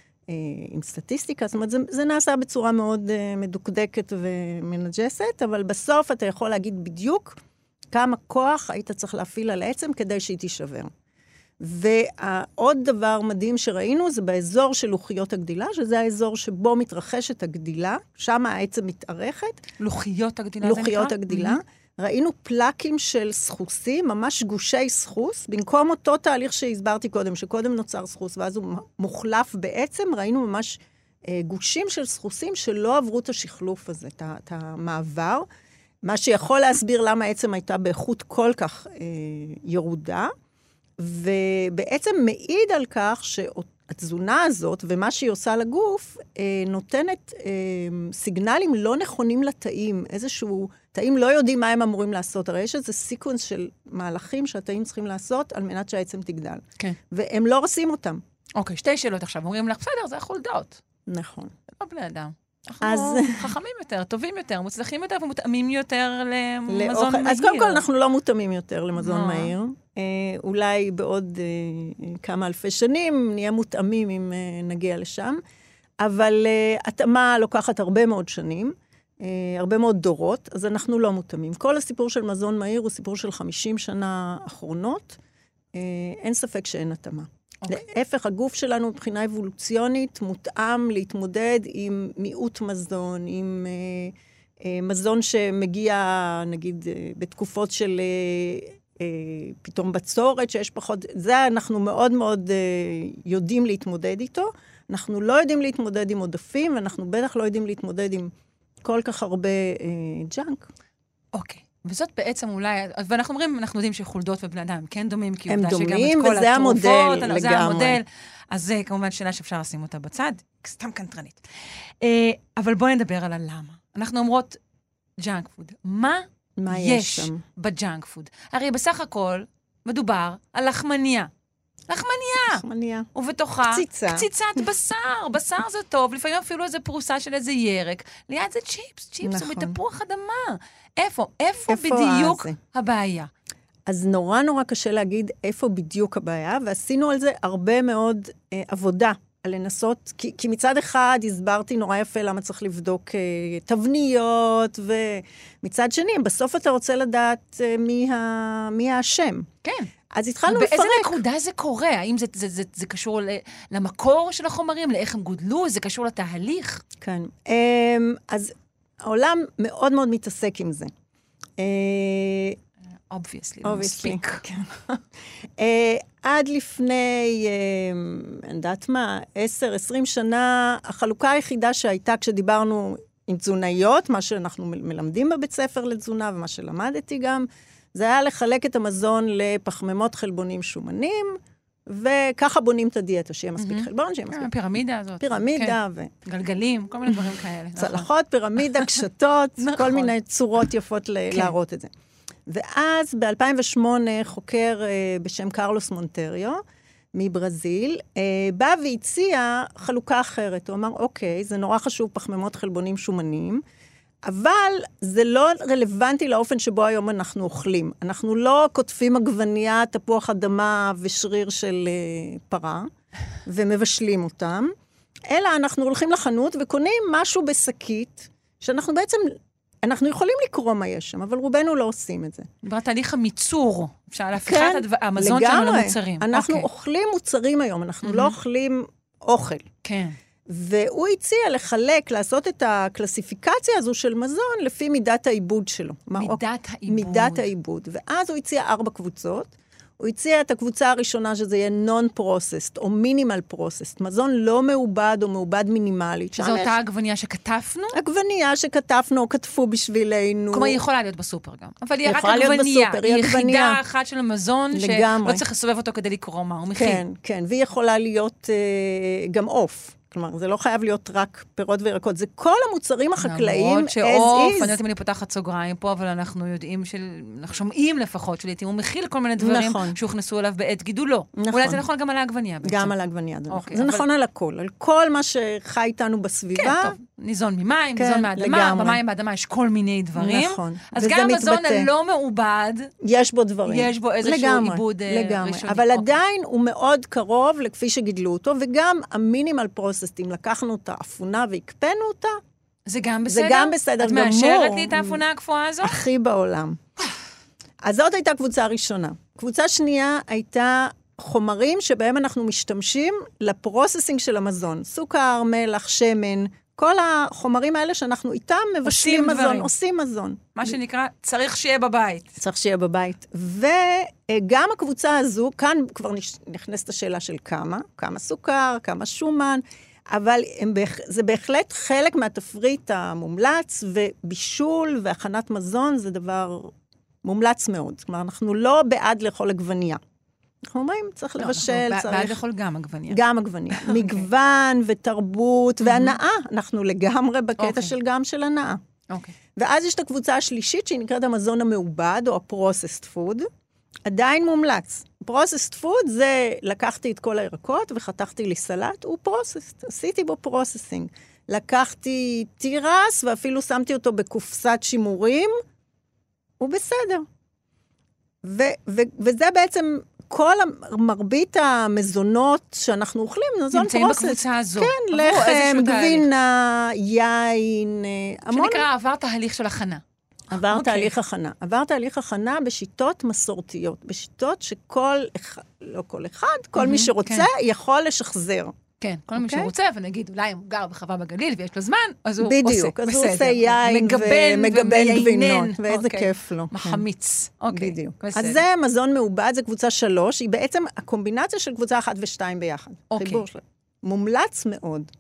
עם סטטיסטיקה, זאת אומרת, זה, זה נעשה בצורה מאוד uh, מדוקדקת ומנג'סת, אבל בסוף אתה יכול להגיד בדיוק כמה כוח היית צריך להפעיל על העצם כדי שהיא תישבר. ועוד דבר מדהים שראינו זה באזור של לוחיות הגדילה, שזה האזור שבו מתרחשת הגדילה, שם העצם מתארכת, לוחיות הגדילה זה נקרא? לוחיות הגדילה. מהמם. ראינו פלקים של סחוסים, ממש גושי סחוס, במקום אותו תהליך שהסברתי קודם, שקודם נוצר סחוס ואז הוא מוחלף בעצם, ראינו ממש אה, גושים של סחוסים שלא עברו את השחלוף הזה, את המעבר, מה שיכול להסביר למה העצם הייתה באיכות כל כך אה, ירודה, ובעצם מעיד על כך שהתזונה הזאת ומה שהיא עושה לגוף, אה, נותנת אה, סיגנלים לא נכונים לתאים, איזשהו, תאים לא יודעים מה הם אמורים לעשות, הרי יש איזה sequence של מהלכים שהתאים צריכים לעשות על מנת שהעצם תגדל, כן. והם לא עושים אותם. אוקיי, שתי שאלות עכשיו. אומרים לך, בסדר, זה החולדות. נכון. זה לא בני אדם. אנחנו אז- חכמים יותר, טובים יותר, מוצלחים יותר ומותאמים יותר למזון לאוכל- מהיר. אז קודם כל, אנחנו לא מותאמים יותר למזון אה. מהיר. אה, אולי בעוד אה, כמה אלפי שנים נהיה מותאמים אם אה, נגיע לשם, אבל אה, התאמה לוקחת הרבה מאוד שנים. אה, הרבה מאוד דורות, אז אנחנו לא מותאמים. כל הסיפור של מזון מהיר הוא סיפור של 50 שנה אחרונות. אה, אין ספק שאין התאמה. אוקיי. להפך, הגוף שלנו מבחינה אבולוציונית מותאם להתמודד עם מיעוט מזון, עם אה, אה, מזון שמגיע, נגיד, אה, בתקופות של אה, אה, פתאום בצורת, שיש פחות... זה אנחנו מאוד מאוד אה, יודעים להתמודד איתו. אנחנו לא יודעים להתמודד עם עודפים, ואנחנו בטח לא יודעים להתמודד עם כל כך הרבה אה, ג'אנק. אוקיי. וזאת בעצם אולי, ואנחנו אומרים, אנחנו יודעים שחולדות ובני אדם הם כן דומים, כי הם עובדה שגם דומים, את כל וזה המודל התרופות, זה לגמרי. המודל. אז זה כמובן שאלה שאפשר לשים אותה בצד, סתם קנטרנית. אה, אבל בואי נדבר על הלמה. אנחנו אומרות ג'אנק פוד. מה מה יש יש? בג'אנק פוד? הרי בסך הכל מדובר על לחמניה. לחמניה, לחמניה. ובתוכה קציצה. קציצת בשר. [LAUGHS] בשר זה טוב, לפעמים אפילו איזה פרוסה של איזה ירק. ליד זה צ'יפס, צ'יפס נכון. ומתפוח אדמה. איפה? איפה איפה בדיוק הזה? הבעיה? אז נורא נורא קשה להגיד איפה בדיוק הבעיה, ועשינו על זה הרבה מאוד אה, עבודה. על לנסות, כי, כי מצד אחד הסברתי נורא יפה למה צריך לבדוק אה, תבניות, ומצד שני, בסוף אתה רוצה לדעת אה, מי, ה, מי האשם. כן. אז התחלנו באיזה לפרק. נקודה זה קורה? האם זה, זה, זה, זה קשור ל- למקור של החומרים, לאיך הם גודלו? זה קשור לתהליך? כן. אמ, אז העולם מאוד מאוד מתעסק עם זה. אה, obviously, Obviously. מספיק. כן. [LAUGHS] אה, עד לפני, אה, אני יודעת מה, 10-20 שנה, החלוקה היחידה שהייתה כשדיברנו עם תזונאיות, מה שאנחנו מלמדים בבית ספר לתזונה ומה שלמדתי גם, זה היה לחלק את המזון לפחמימות חלבונים שומנים, וככה בונים את הדיאטה, שיהיה מספיק מהמם. חלבון, שיהיה מספיק הפירמידה הזאת. פירמידה ו... כן, גלגלים, כל מיני דברים כאלה. [LAUGHS] נכון. צלחות, פירמידה, קשתות, [LAUGHS] נכון. כל מיני צורות יפות ל- כן. להראות את זה. ואז ב-2008 חוקר אה, בשם קרלוס מונטריו, מברזיל, אה, בא והציע חלוקה אחרת. הוא אמר, אוקיי, זה נורא חשוב פחמימות חלבונים שומנים, אבל זה לא רלוונטי לאופן שבו היום אנחנו אוכלים. אנחנו לא קוטפים עגבנייה, תפוח אדמה ושריר של אה, פרה, ומבשלים אותם, אלא אנחנו הולכים לחנות וקונים משהו בשקית, שאנחנו בעצם, אנחנו יכולים לקרוא מה יש שם, אבל רובנו לא עושים את זה. דיברת תהליך המיצור, אפשר להפיכת כן, הדבר- המזון שלנו. למוצרים. אנחנו אוקיי. אוכלים מוצרים היום, אנחנו מהמם. לא אוכלים אוכל. כן. והוא הציע לחלק, לעשות את הקלסיפיקציה הזו של מזון לפי מידת העיבוד שלו. מה, מידת אוקיי, העיבוד. מידת העיבוד. ואז הוא הציע ארבע קבוצות. הוא הציע את הקבוצה הראשונה, שזה יהיה non-processed או minimal processed, מזון לא מעובד או מעובד מינימלית. שזו אותה יש עגבניה שכתפנו? עגבנייה שכתבנו או כתבו בשבילנו. כלומר, היא יכולה להיות בסופר גם. אבל היא רק עגבנייה. היא עגבנייה. יחידה אחת של המזון, לגמרי. שלא צריך לסובב אותו כדי לקרוא מה הוא מכיל. כן, כן, והיא יכולה להיות אה, גם עוף. כלומר, זה לא חייב להיות רק פירות וירקות, זה כל המוצרים החקלאיים למרות שעוף. אני יודעת אם אני פותחת סוגריים פה, אבל אנחנו יודעים, של, אנחנו שומעים לפחות, שלעיתים הוא מכיל כל מיני דברים נכון. שהוכנסו אליו בעת גידולו. נכון. אולי זה נכון גם על העגבנייה בעצם. גם על העגבנייה, זה נכון. אוקיי, זה אבל- נכון על הכל, על כל מה שחי איתנו בסביבה. כן, טוב, ניזון ממים, כן, ניזון מהאדמה, לגמרי. במים באדמה יש כל מיני דברים. נכון, אז גם המזון. הלא מעובד, יש בו דברים. יש בו איזשהו לגמרי, עיבוד, אה, לגמרי. ראשוני. אבל אוקיי. עדיין הוא מאוד קרוב לכפי שגידלו אותו, וגם המינימל פרוססטים, לקחנו את האפונה והקפאנו אותה, זה גם זה בסדר? גם בסדר את גמור. מאשרת לי את האפונה הקפואה הזו? הכי בעולם. אז זאת הייתה קבוצה ראשונה. קבוצה שנייה הייתה חומרים שבהם אנחנו משתמשים לפרוססינג של המזון. סוכר, מלח, שמן, כל החומרים האלה שאנחנו איתם מבשלים עושים מזון, דברים. עושים מזון. מה שנקרא, צריך שיהיה בבית. צריך שיהיה בבית. וגם הקבוצה הזו, כאן כבר נכנסת השאלה של כמה, כמה סוכר, כמה שומן, אבל הם. זה בהחלט חלק מהתפריט המומלץ, ובישול והכנת מזון זה דבר מומלץ מאוד. כלומר, אנחנו לא בעד לאכול עגבנייה. אנחנו אומרים, צריך לא, לבשל, אנחנו בעד צריך... לאכול גם עגבניה. גם עגבנייה. [LAUGHS] מגוון ותרבות והנאה. אנחנו לגמרי בקטע אוקיי. של גם של הנאה. אוקיי. ואז יש את הקבוצה השלישית, שהיא נקראת המזון המעובד, או ה-processed food. עדיין מומלץ. Processed food זה, לקחתי את כל הירקות וחתכתי לי סלט, הוא processed, עשיתי בו processing. לקחתי תירס ואפילו שמתי אותו בקופסת שימורים, הוא בסדר. ו- ו- וזה בעצם כל מרבית המזונות שאנחנו אוכלים, מזון נמצאים processed. בקבוצה הזו. כן, לחם. גבינה, יין, אה, המון שנקרא, עבר תהליך של הכנה. עבר אוקיי. תהליך הכנה. עבר תהליך הכנה בשיטות מסורתיות, בשיטות שכל אחד, לא כל אחד, כל מי מהמם, שרוצה יכול לשחזר. כן, כל מי אוקיי. שרוצה, ונגיד, אולי הוא גר בחווה בגליל ויש לו זמן, אז הוא בדיוק, עושה. אז הוא. עושה יין מגבן ומגבן. גבינות, ואיזה אוקיי. כיף לו. מחמיץ. אוקיי, בדיוק. בסדר. אז זה מזון מעובד, זה קבוצה שלוש, היא בעצם הקומבינציה של קבוצה אחת ושתיים ביחד. אוקיי. חיבור שלהם. מומלץ מאוד.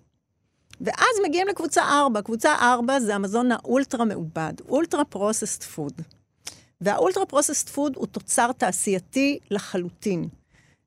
ואז מגיעים לקבוצה ארבע. קבוצה ארבע זה המזון האולטרה מעובד, ultra processed food. וה ultra processed food הוא תוצר תעשייתי לחלוטין.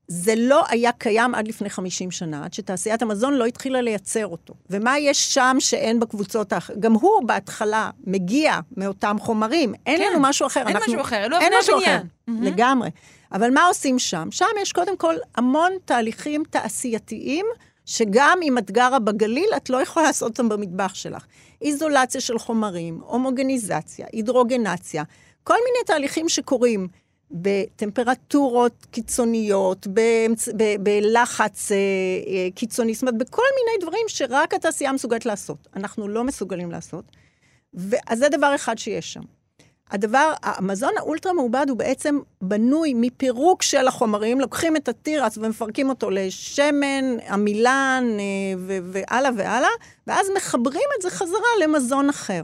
זה לא היה קיים עד לפני 50 שנה, עד שתעשיית המזון לא התחילה לייצר אותו. ומה יש שם שאין בקבוצות האחרות? גם הוא בהתחלה מגיע מאותם חומרים, אין כן, לנו משהו אחר. אין אנחנו- משהו אחר, אלו אין משהו הבניין. אחר, מהמם. לגמרי. אבל מה עושים שם? שם יש קודם כל המון תהליכים תעשייתיים, שגם אם את גרה בגליל, את לא יכולה לעשות אותם במטבח שלך. איזולציה של חומרים, הומוגניזציה, הידרוגנציה, כל מיני תהליכים שקורים בטמפרטורות קיצוניות, באמצ... ב... בלחץ אה, אה, קיצוני, זאת אומרת, בכל מיני דברים שרק התעשייה מסוגלת לעשות. אנחנו לא מסוגלים לעשות. אז זה דבר אחד שיש שם. הדבר, המזון האולטרה מעובד הוא בעצם בנוי מפירוק של החומרים, לוקחים את התירס ומפרקים אותו לשמן, עמילן אה, והלאה והלאה, ואז מחברים את זה חזרה למזון אחר.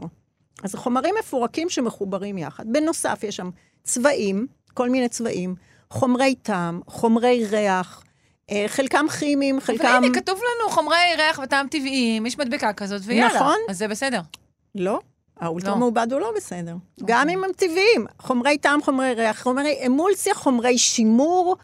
אז החומרים מפורקים שמחוברים יחד. בנוסף, יש שם צבעים, כל מיני צבעים, חומרי טעם, חומרי ריח, אה, חלקם כימיים, חלקם... אבל הנה, כתוב לנו חומרי ריח וטעם טבעיים, יש מדבקה כזאת, ויאללה. נכון. אז זה בסדר. לא, האולטרה לא. מעובד הוא לא בסדר. גם אם הם טבעיים. חומרי טעם, חומרי ריח, חומרי אמולסיה, חומרי שימור,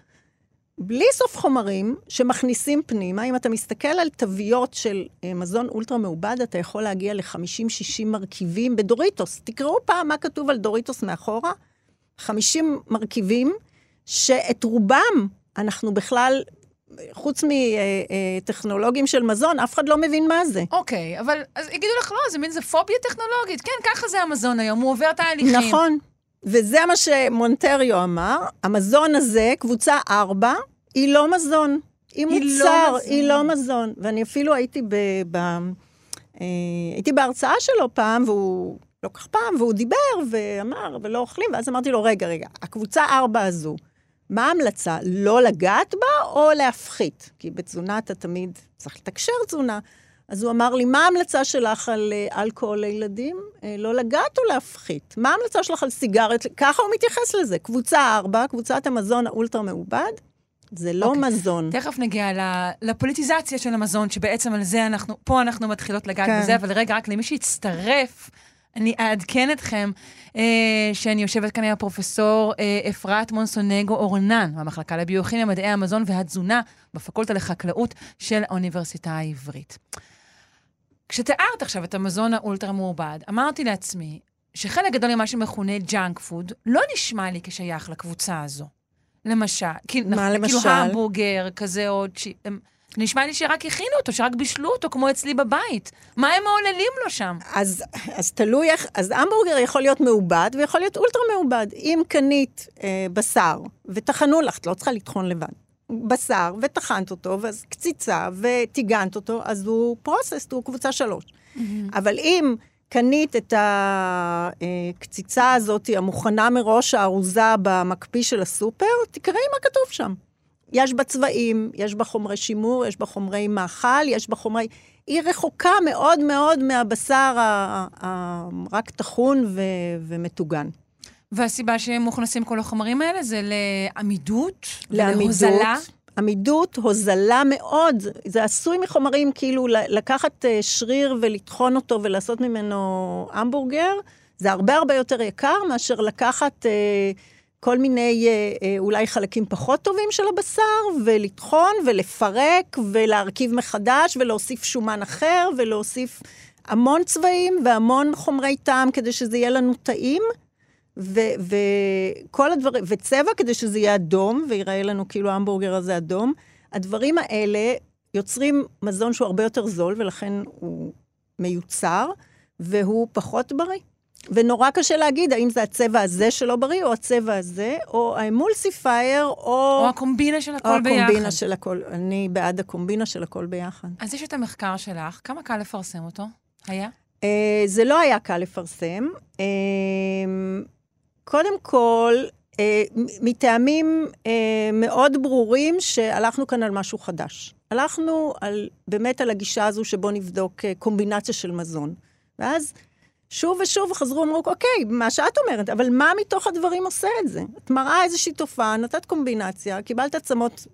בלי סוף חומרים שמכניסים פנימה. אם אתה מסתכל על תוויות של אה, מזון אולטרה מעובד, אתה יכול להגיע ל-50-60 מרכיבים בדוריטוס. תקראו פעם מה כתוב על דוריטוס מאחורה. 50 מרכיבים, שאת רובם אנחנו בכלל, חוץ מטכנולוגים של מזון, אף אחד לא מבין מה זה. אוקיי, אבל אז יגידו לך, לא, זה מין, זה פוביה טכנולוגית. כן, ככה זה המזון היום, הוא עובר תהליכים. נכון. וזה מה שמונטריו אמר, המזון הזה, קבוצה 4, היא לא מזון. היא היא לא מוצר, מזון. היא לא מזון. ואני אפילו הייתי ב... ב אה, הייתי בהרצאה שלו פעם, והוא, לא כך פעם, והוא דיבר ואמר, ולא אוכלים, ואז אמרתי לו, רגע, רגע, הקבוצה 4 הזו, מה ההמלצה? לא לגעת בה או להפחית? כי בתזונה אתה תמיד צריך לתקשר תזונה. אז הוא אמר לי, מה ההמלצה שלך על אה, אלכוהול לילדים? אה, לא לגעת או להפחית? מה ההמלצה שלך על סיגרת? ככה הוא מתייחס לזה. קבוצה 4, קבוצת המזון האולטרה מעובד, זה לא okay. אוקיי. מזון. תכף נגיע לפוליטיזציה של המזון, שבעצם על זה אנחנו, פה אנחנו מתחילות לגעת כן. בזה, אבל רגע, רק למי שהצטרף, אני אעדכן אתכם שאני יושבת כאן עם הפרופסור אה, אפרת מונסונגו אורנן, מהמחלקה לביוכימיה, מדעי המזון והתזונה בפקולטה לחקלאות של האוניברסיטה העברית. כשתיארת עכשיו את המזון האולטרה מעובד, אמרתי לעצמי שחלק גדול ממה שמכונה ג'אנק פוד לא נשמע לי כשייך לקבוצה הזו. למשל. מה כאילו, למשל? כאילו המבורגר, כזה עוד... ש... נשמע לי שרק הכינו אותו, שרק בישלו אותו, כמו אצלי בבית. מה הם מעוללים לו שם? אז, אז תלוי איך, אז המבורגר יכול להיות מעובד ויכול להיות אולטרה מעובד. אם קנית אה, בשר וטחנו לך, את לא צריכה לטחון לבד. בשר וטחנת אותו, ואז קציצה וטיגנת אותו, אז הוא פרוססט, הוא קבוצה שלוש. Mm-hmm. אבל אם קנית את הקציצה הזאת, המוכנה מראש, הארוזה במקפיא של הסופר, תקראי מה כתוב שם. יש בה צבעים, יש בה חומרי שימור, יש בה חומרי מאכל, יש בה חומרי... היא רחוקה מאוד מאוד מהבשר הרק טחון ו... ומטוגן. והסיבה שהם מוכנסים כל החומרים האלה זה לעמידות? לעמידות. להוזלה? עמידות, הוזלה מאוד. זה עשוי מחומרים, כאילו, לקחת אה, שריר ולטחון אותו ולעשות ממנו המבורגר, זה הרבה הרבה יותר יקר מאשר לקחת אה, כל מיני אה, אה, אולי חלקים פחות טובים של הבשר, ולטחון ולפרק ולהרכיב מחדש ולהוסיף שומן אחר ולהוסיף המון צבעים והמון חומרי טעם כדי שזה יהיה לנו טעים. וכל הדברים, וצבע כדי שזה יהיה אדום, ויראה לנו כאילו ההמבורגר הזה אדום. הדברים האלה יוצרים מזון שהוא הרבה יותר זול, ולכן הוא מיוצר, והוא פחות בריא. ונורא קשה להגיד האם זה הצבע הזה שלא בריא, או הצבע הזה, או האמולסיפייר, או... או הקומבינה של הכל או ביחד. או הקומבינה של הכל. אני בעד הקומבינה של הכל ביחד. אז יש את המחקר שלך, כמה קל לפרסם אותו? היה? Uh, זה לא היה קל לפרסם. Uh, קודם כל, אה, מטעמים אה, מאוד ברורים שהלכנו כאן על משהו חדש. הלכנו על, באמת על הגישה הזו שבו נבדוק אה, קומבינציה של מזון. ואז שוב ושוב חזרו, אמרו, אוקיי, מה שאת אומרת, אבל מה מתוך הדברים עושה את זה? את מראה איזושהי תופעה, נתת קומבינציה, קיבלת עצמות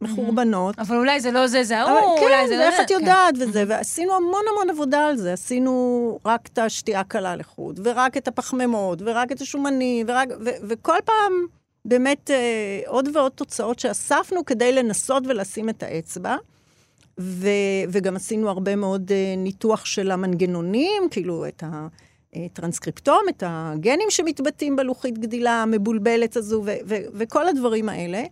מחורבנות. אבל אולי זה לא זה, זה ההוא, אולי זה כן, לא ואיך את יודעת וזה, ועשינו המון המון עבודה על זה. עשינו רק את השתייה קלה לחוד, ורק את הפחמימות, ורק את השומנים, ורק, ו, וכל פעם באמת אה, עוד ועוד תוצאות שאספנו כדי לנסות ולשים את האצבע. ו, וגם עשינו הרבה מאוד אה, ניתוח של המנגנונים, כאילו את הטרנסקריפטום, את הגנים שמתבטאים בלוחית גדילה המבולבלת הזו, ו, ו, וכל הדברים האלה.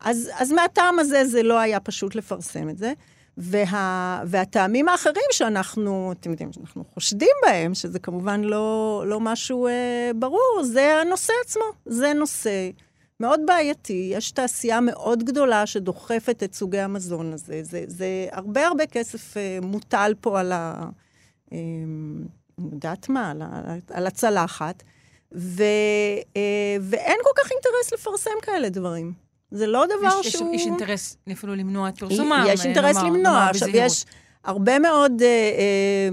אז, אז מהטעם הזה זה לא היה פשוט לפרסם את זה. וה, והטעמים האחרים שאנחנו, אתם יודעים, שאנחנו חושדים בהם, שזה כמובן לא, לא משהו אה, ברור, זה הנושא עצמו. זה נושא מאוד בעייתי. יש תעשייה מאוד גדולה שדוחפת את סוגי המזון הזה. זה, זה הרבה הרבה כסף אה, מוטל פה על ה... אה, יודעת מה, על, על הצלחת. ו, אה, ואין כל כך אינטרס לפרסם כאלה דברים. זה לא דבר יש, שהוא... יש, יש אינטרס אפילו למנוע את פרסומם. יש אינטרס נאמר, למנוע. נאמר עכשיו, בזהירות. יש הרבה מאוד... אה, אה,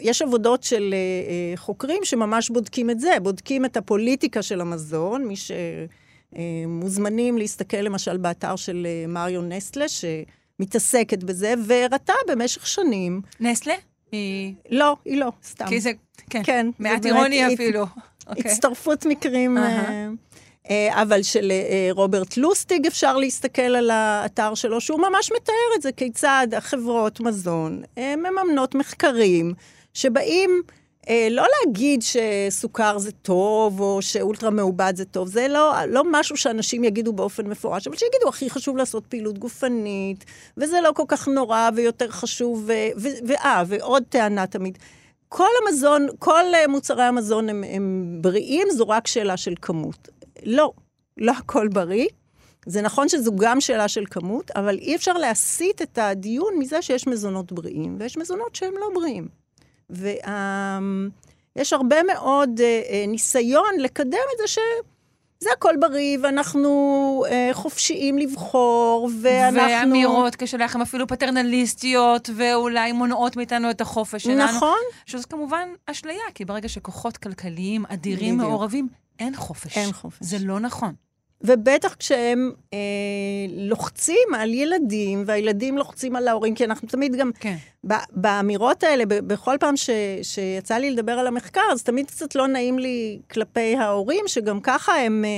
יש עבודות של אה, אה, חוקרים שממש בודקים את זה, בודקים את הפוליטיקה של המזון, מי שמוזמנים להסתכל למשל באתר של אה, מריו נסטלה, שמתעסקת בזה, והראתה במשך שנים... נסטלה? היא... לא, היא לא, סתם. כי זה, כן, כן, מעט אירוני הת- אפילו. [LAUGHS] אוקיי. הצטרפות מקרים. אה, אה, אבל של אה, רוברט לוסטיג אפשר להסתכל על האתר שלו, שהוא ממש מתאר את זה, כיצד החברות מזון אה, מממנות מחקרים שבאים לא להגיד שסוכר זה טוב, או שאולטרה מעובד זה טוב, זה לא, לא משהו שאנשים יגידו באופן מפורש, אבל שיגידו, הכי חשוב לעשות פעילות גופנית, וזה לא כל כך נורא ויותר חשוב, ואה, ועוד טענה תמיד. כל המזון, כל אה, מוצרי המזון הם, הם בריאים, זו רק שאלה של כמות. לא, לא הכל בריא. זה נכון שזו גם שאלה של כמות, אבל אי אפשר להסיט את הדיון מזה שיש מזונות בריאים, ויש מזונות שהם לא בריאים. ויש הרבה מאוד אה, אה, ניסיון לקדם את זה זה הכל בריא, ואנחנו אה, חופשיים לבחור, ואנחנו... ואמירות כשלכם אפילו פטרנליסטיות, ואולי מונעות מאיתנו את החופש שלנו. נכון. שזו כמובן אשליה, כי ברגע שכוחות כלכליים אדירים בדיוק. מעורבים, אין חופש. אין חופש. זה לא נכון. ובטח כשהם אה, לוחצים על ילדים, והילדים לוחצים על ההורים, כי אנחנו תמיד גם, כן. ב- באמירות האלה, ב- בכל פעם ש- שיצא לי לדבר על המחקר, אז תמיד קצת לא נעים לי כלפי ההורים, שגם ככה הם... אה,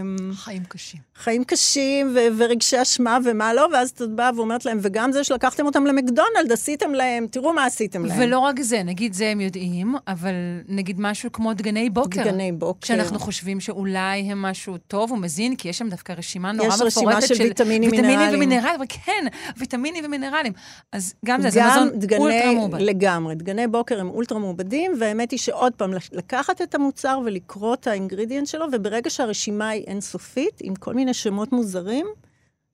הם חיים קשים. חיים קשים ו- ורגשי אשמה ומה לא, ואז את באה ואומרת להם, וגם זה שלקחתם אותם למקדונלד, עשיתם להם, תראו מה עשיתם להם. ולא רק זה, נגיד זה הם יודעים, אבל נגיד משהו כמו דגני בוקר. דגני בוקר. שאנחנו חושבים שאולי הם משהו טוב ומזין, כי יש שם דווקא רשימה נורא יש מפורטת רשימה של ויטמינים, ויטמינים מינרלים. ומינרלים, אבל כן, ויטמינים ומינרלים. אז גם זה, זה גם מזון דגני, אולטרה מעובד. לגמרי, דגני בוקר הם אולטרה מעובדים, והאמת היא שעוד פעם, לקחת את המוצר ולקרוא את האינגרידיאנט שלו, וברגע שהרשימה היא אינסופית, עם כל מיני שמות מוזרים,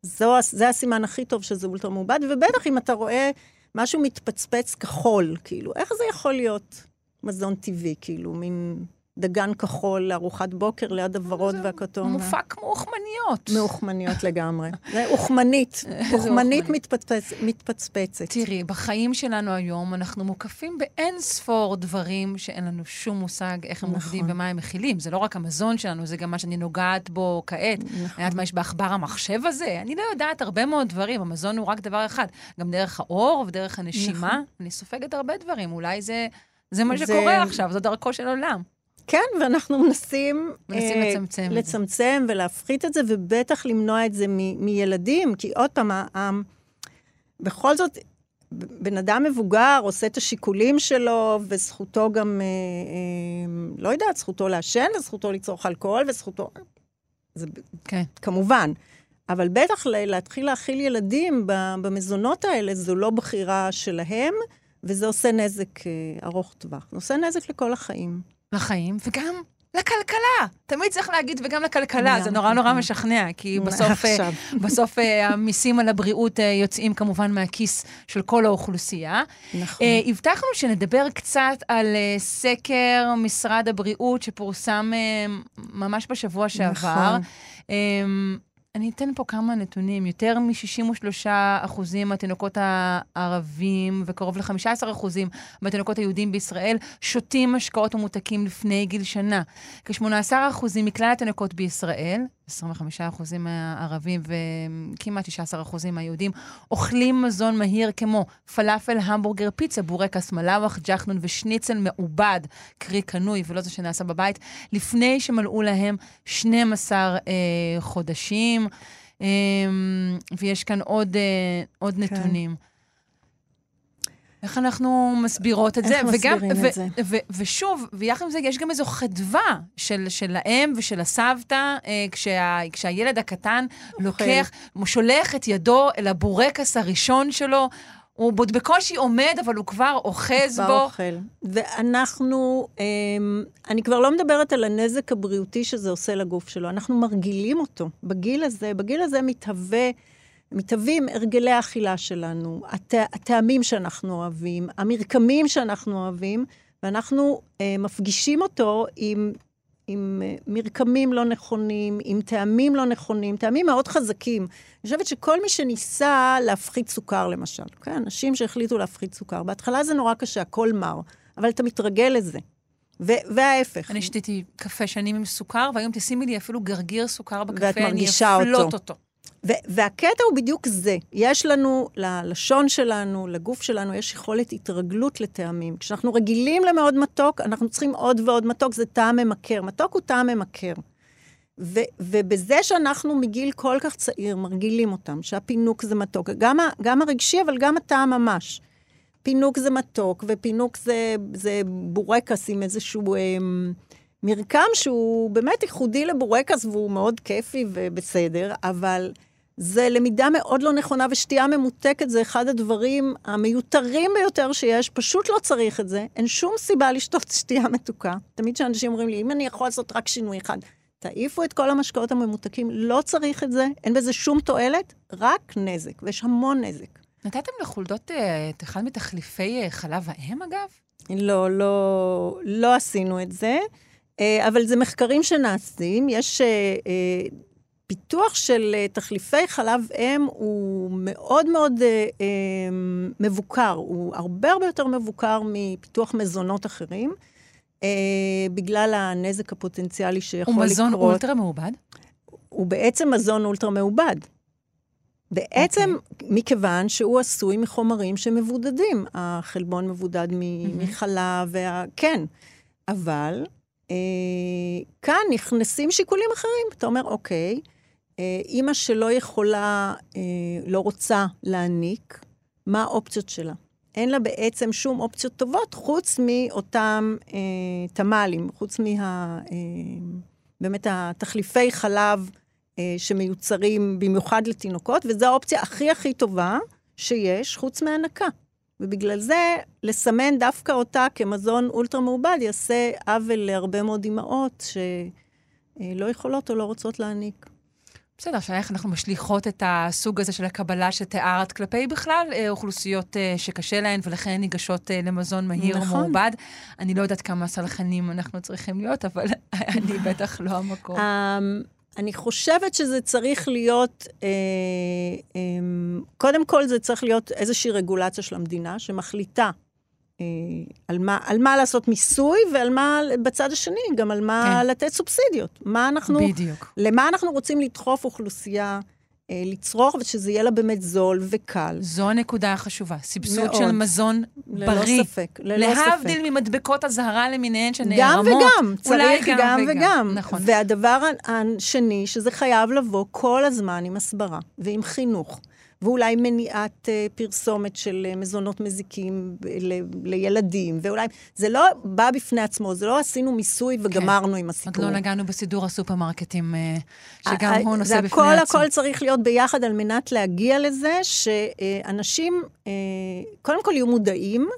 זו, זה הסימן הכי טוב שזה אולטרה מעובד, ובטח אם אתה רואה משהו מתפצפץ כחול, כאילו, איך זה יכול להיות מזון טבעי, כאילו, מין דגן כחול לארוחת בוקר ליד הוורוד והכתום? מופק מאוכמניות. מאוכמניות לגמרי. [LAUGHS] זה אוכמנית, אוכמנית אוכמנית. מתפצפצ, מתפצפצת. תראי, בחיים שלנו היום אנחנו מוקפים באין ספור דברים שאין לנו שום מושג איך הם נכון. עובדים ומה הם מכילים. זה לא רק המזון שלנו, זה גם מה שאני נוגעת בו כעת. אני יודעת מה יש בעכבר המחשב הזה? אני לא יודעת הרבה מאוד דברים, המזון הוא רק דבר אחד. גם דרך האור ודרך הנשימה, נכון. אני סופגת הרבה דברים. אולי זה, זה מה שקורה עכשיו, זו דרכו של עולם. כן, ואנחנו מנסים... מנסים אה, לצמצם. לצמצם ולהפחית את זה, ובטח למנוע את זה מ- מילדים, כי עוד פעם, ה- ה- בכל זאת, בן אדם מבוגר עושה את השיקולים שלו, וזכותו גם, אה, אה, לא יודעת, זכותו לעשן, וזכותו לצרוך אלכוהול, וזכותו... זה כן. כמובן. אבל בטח להתחיל להאכיל ילדים במזונות האלה, זו לא בחירה שלהם, וזה עושה נזק אה, ארוך טווח. זה עושה נזק לכל החיים. לחיים, וגם לכלכלה. תמיד צריך להגיד וגם לכלכלה, זה נורא נורא. משכנע, כי [LAUGHS] בסוף, אה. [LAUGHS] בסוף אה, המיסים על הבריאות אה, יוצאים כמובן מהכיס של כל האוכלוסייה. נכון. הבטחנו שנדבר קצת על סקר משרד הבריאות שפורסם ממש בשבוע שעבר. נכון. אני אתן פה כמה נתונים. יותר מ-63% מהתינוקות הערבים וקרוב ל-15% מהתינוקות היהודים בישראל שותים משקאות ממותקים לפני גיל שנה. כ-18% מכלל התינוקות בישראל, 25% מהערבים וכמעט 19% מהיהודים, אוכלים מזון מהיר כמו פלאפל, המבורגר, פיצה, בורקס, מלאווח, ג'חנון ושניצל מעובד, קרי קנוי ולא זה שנעשה בבית, לפני שמלאו להם 12 אה, חודשים. אה, ויש כאן עוד, אה, עוד כן. נתונים. איך אנחנו מסבירות את איך זה? וגם, מסבירים את זה? ו- ושוב, ויחד עם זה, יש גם איזו חדווה של, של האם ושל הסבתא, אה, כשה, כשהילד הקטן לוקח, שולח את ידו אל הבורקס הראשון שלו, הוא בקושי עומד, אבל הוא כבר אוחז כבר בו. אוכל. ואנחנו, אמ, אני כבר לא מדברת על הנזק הבריאותי שזה עושה לגוף שלו, אנחנו מרגילים אותו. בגיל הזה, בגיל הזה מתהווה, מתהווים הרגלי האכילה שלנו, הט, הטעמים שאנחנו אוהבים, המרקמים שאנחנו אוהבים, ואנחנו אה, מפגישים אותו עם... עם אה, מרקמים לא נכונים, עם טעמים לא נכונים, טעמים מאוד חזקים. אני חושבת שכל מי שניסה להפחית סוכר, למשל, כן? אנשים שהחליטו להפחית סוכר, בהתחלה זה נורא קשה, הכל מר, אבל אתה מתרגל לזה. ו- וההפך. אני שתיתי קפה שנים עם סוכר, והיום תשימי לי אפילו גרגיר סוכר בקפה, אני אפלוט אותו. אותו. והקטע הוא בדיוק זה. יש לנו, ללשון שלנו, לגוף שלנו, יש יכולת התרגלות לטעמים. כשאנחנו רגילים למאוד מתוק, אנחנו צריכים עוד ועוד מתוק, זה טעם ממכר. מתוק הוא טעם ממכר. ו- ובזה שאנחנו מגיל כל כך צעיר מרגילים אותם, שהפינוק זה מתוק, גם, ה- גם הרגשי, אבל גם הטעם ממש. פינוק זה מתוק, ופינוק זה, זה בורקס עם איזשהו אה, מרקם שהוא באמת ייחודי לבורקס, והוא מאוד כיפי ובסדר, אבל זה למידה מאוד לא נכונה, ושתייה ממותקת זה אחד הדברים המיותרים ביותר שיש, פשוט לא צריך את זה. אין שום סיבה לשתות [LAUGHS] שתייה מתוקה. תמיד כשאנשים אומרים לי, אם אני יכול לעשות רק שינוי אחד, תעיפו את כל המשקאות הממותקים, לא צריך את זה, אין בזה שום תועלת, רק נזק, ויש המון נזק. נתתם לחולדות אה, את אחד מתחליפי אה, חלב האם, אגב? לא, לא, לא עשינו את זה. אה, אבל זה מחקרים שנעשים, יש אה, אה, פיתוח של תחליפי חלב אם הוא מאוד מאוד מבוקר, הוא הרבה הרבה יותר מבוקר מפיתוח מזונות אחרים, בגלל הנזק הפוטנציאלי שיכול הוא לקרות. מזון אולטרה מעובד? הוא בעצם מזון אולטרה מעובד. בעצם, okay. מכיוון שהוא עשוי מחומרים שמבודדים. החלבון מבודד מ- מחלב, וה... כן. אבל כאן נכנסים שיקולים אחרים. אתה אומר, אוקיי, אה, אימא שלא יכולה, אה, לא רוצה להעניק, מה האופציות שלה? אין לה בעצם שום אופציות טובות חוץ מאותם אה, תמ"לים, חוץ מה... אה, באמת התחליפי חלב אה, שמיוצרים במיוחד לתינוקות, וזו האופציה הכי הכי טובה שיש, חוץ מהנקה. ובגלל זה, לסמן דווקא אותה כמזון אולטרה מעובד יעשה עוול להרבה מאוד אימהות שלא יכולות או לא רוצות להעניק. בסדר, השאלה איך אנחנו משליכות את הסוג הזה של הקבלה שתיארת כלפי בכלל אה, אוכלוסיות אה, שקשה להן ולכן ניגשות אה, למזון מהיר נכון. מעובד. אני לא יודעת כמה סלחנים אנחנו צריכים להיות, אבל [LAUGHS] אני בטח לא המקום. אני חושבת שזה צריך להיות, אה, אה, קודם כל זה צריך להיות איזושהי רגולציה של המדינה שמחליטה אה, על, מה, על מה לעשות מיסוי ועל מה, בצד השני, גם על מה כן. לתת סובסידיות. מה אנחנו, בדיוק. למה אנחנו רוצים לדחוף אוכלוסייה לצרוך, ושזה יהיה לה באמת זול וקל. זו הנקודה החשובה. סבסוד מאוד. של מזון ללא בריא. ספק, ללא ספק. להבדיל ממדבקות אזהרה למיניהן גם שנערמות. וגם, אולי צריך גם וגם. נכון. והדבר השני, שזה חייב לבוא כל הזמן עם הסברה ועם חינוך, ואולי מניעת אה, פרסומת של אה, מזונות מזיקים ב- ל- לילדים, ואולי... זה לא בא בפני עצמו, זה לא עשינו מיסוי וגמרנו עם עוד הסיפור. לא נגענו בסידור הסופרמרקטים, אה, שגם ה- הוא נושא בפני הכל, עצמו. הכל צריך להיות ביחד על מנת להגיע לזה שאנשים, אה, קודם כל יהיו מודעים,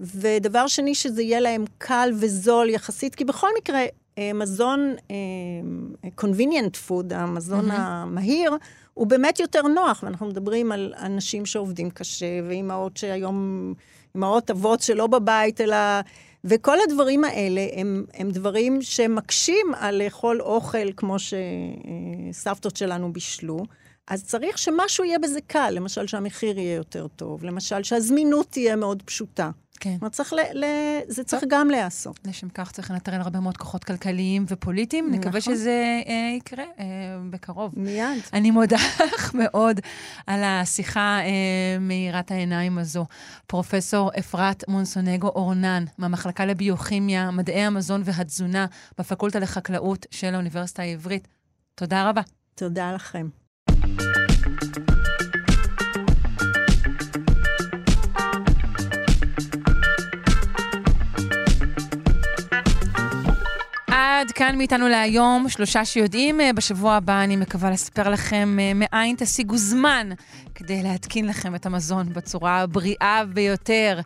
ודבר שני, שזה יהיה להם קל וזול יחסית, כי בכל מקרה, אה, מזון אה, convenient food, המזון מהמם. המהיר, הוא באמת יותר נוח, ואנחנו מדברים על אנשים שעובדים קשה, ואימהות שהיום, אימהות אבות שלא בבית, אלא... וכל הדברים האלה הם, הם דברים שמקשים על לאכול אוכל כמו שסבתות שלנו בישלו. אז צריך שמשהו יהיה בזה קל, למשל שהמחיר יהיה יותר טוב, למשל שהזמינות תהיה מאוד פשוטה. כן. זאת אומרת, צריך ל, ל, זה צריך גם להיעשות. לשם כך צריך לנטרל הרבה מאוד כוחות כלכליים ופוליטיים. נקווה נכון. שזה אה, יקרה אה, בקרוב. מיד. אני מודה לך [LAUGHS] מאוד על השיחה אה, מאירת העיניים הזו. פרופסור אפרת מונסונגו אורנן, מהמחלקה לביוכימיה, מדעי המזון והתזונה בפקולטה לחקלאות של האוניברסיטה העברית. תודה רבה. תודה לכם. עד כאן מאיתנו להיום, שלושה שיודעים. אה, בשבוע הבא אני מקווה לספר לכם אה, מאין תשיגו זמן כדי להתקין לכם את המזון בצורה הבריאה ביותר.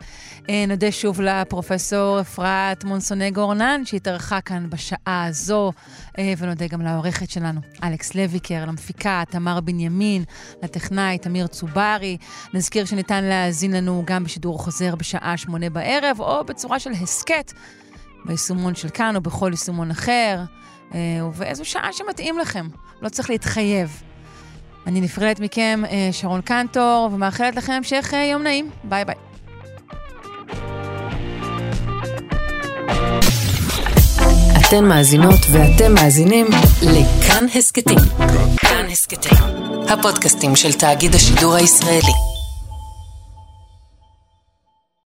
אה, נודה שוב לפרופסור אפרת מונסונגו אורנן, שהתארחה כאן בשעה הזו, ונודה גם לעורכת שלנו, אלכס לויקר, למפיקה, תמר בנימין, לטכנאי, תמיר צוברי. נזכיר שניתן להאזין לנו גם בשידור חוזר בשעה שמונה בערב, או בצורה של הסכת. ביישומון של כאן או בכל יישומון אחר, אה, ובאיזו שעה שמתאים לכם. לא צריך להתחייב. אני נפרדת מכם, אה, שרון קנטור, ומאחלת לכם המשך אה, יום נעים. ביי ביי. אתן מאזינות ואתם מאזינים לכאן הסכתים. כאן הסכתים, הפודקאסטים של תאגיד השידור הישראלי.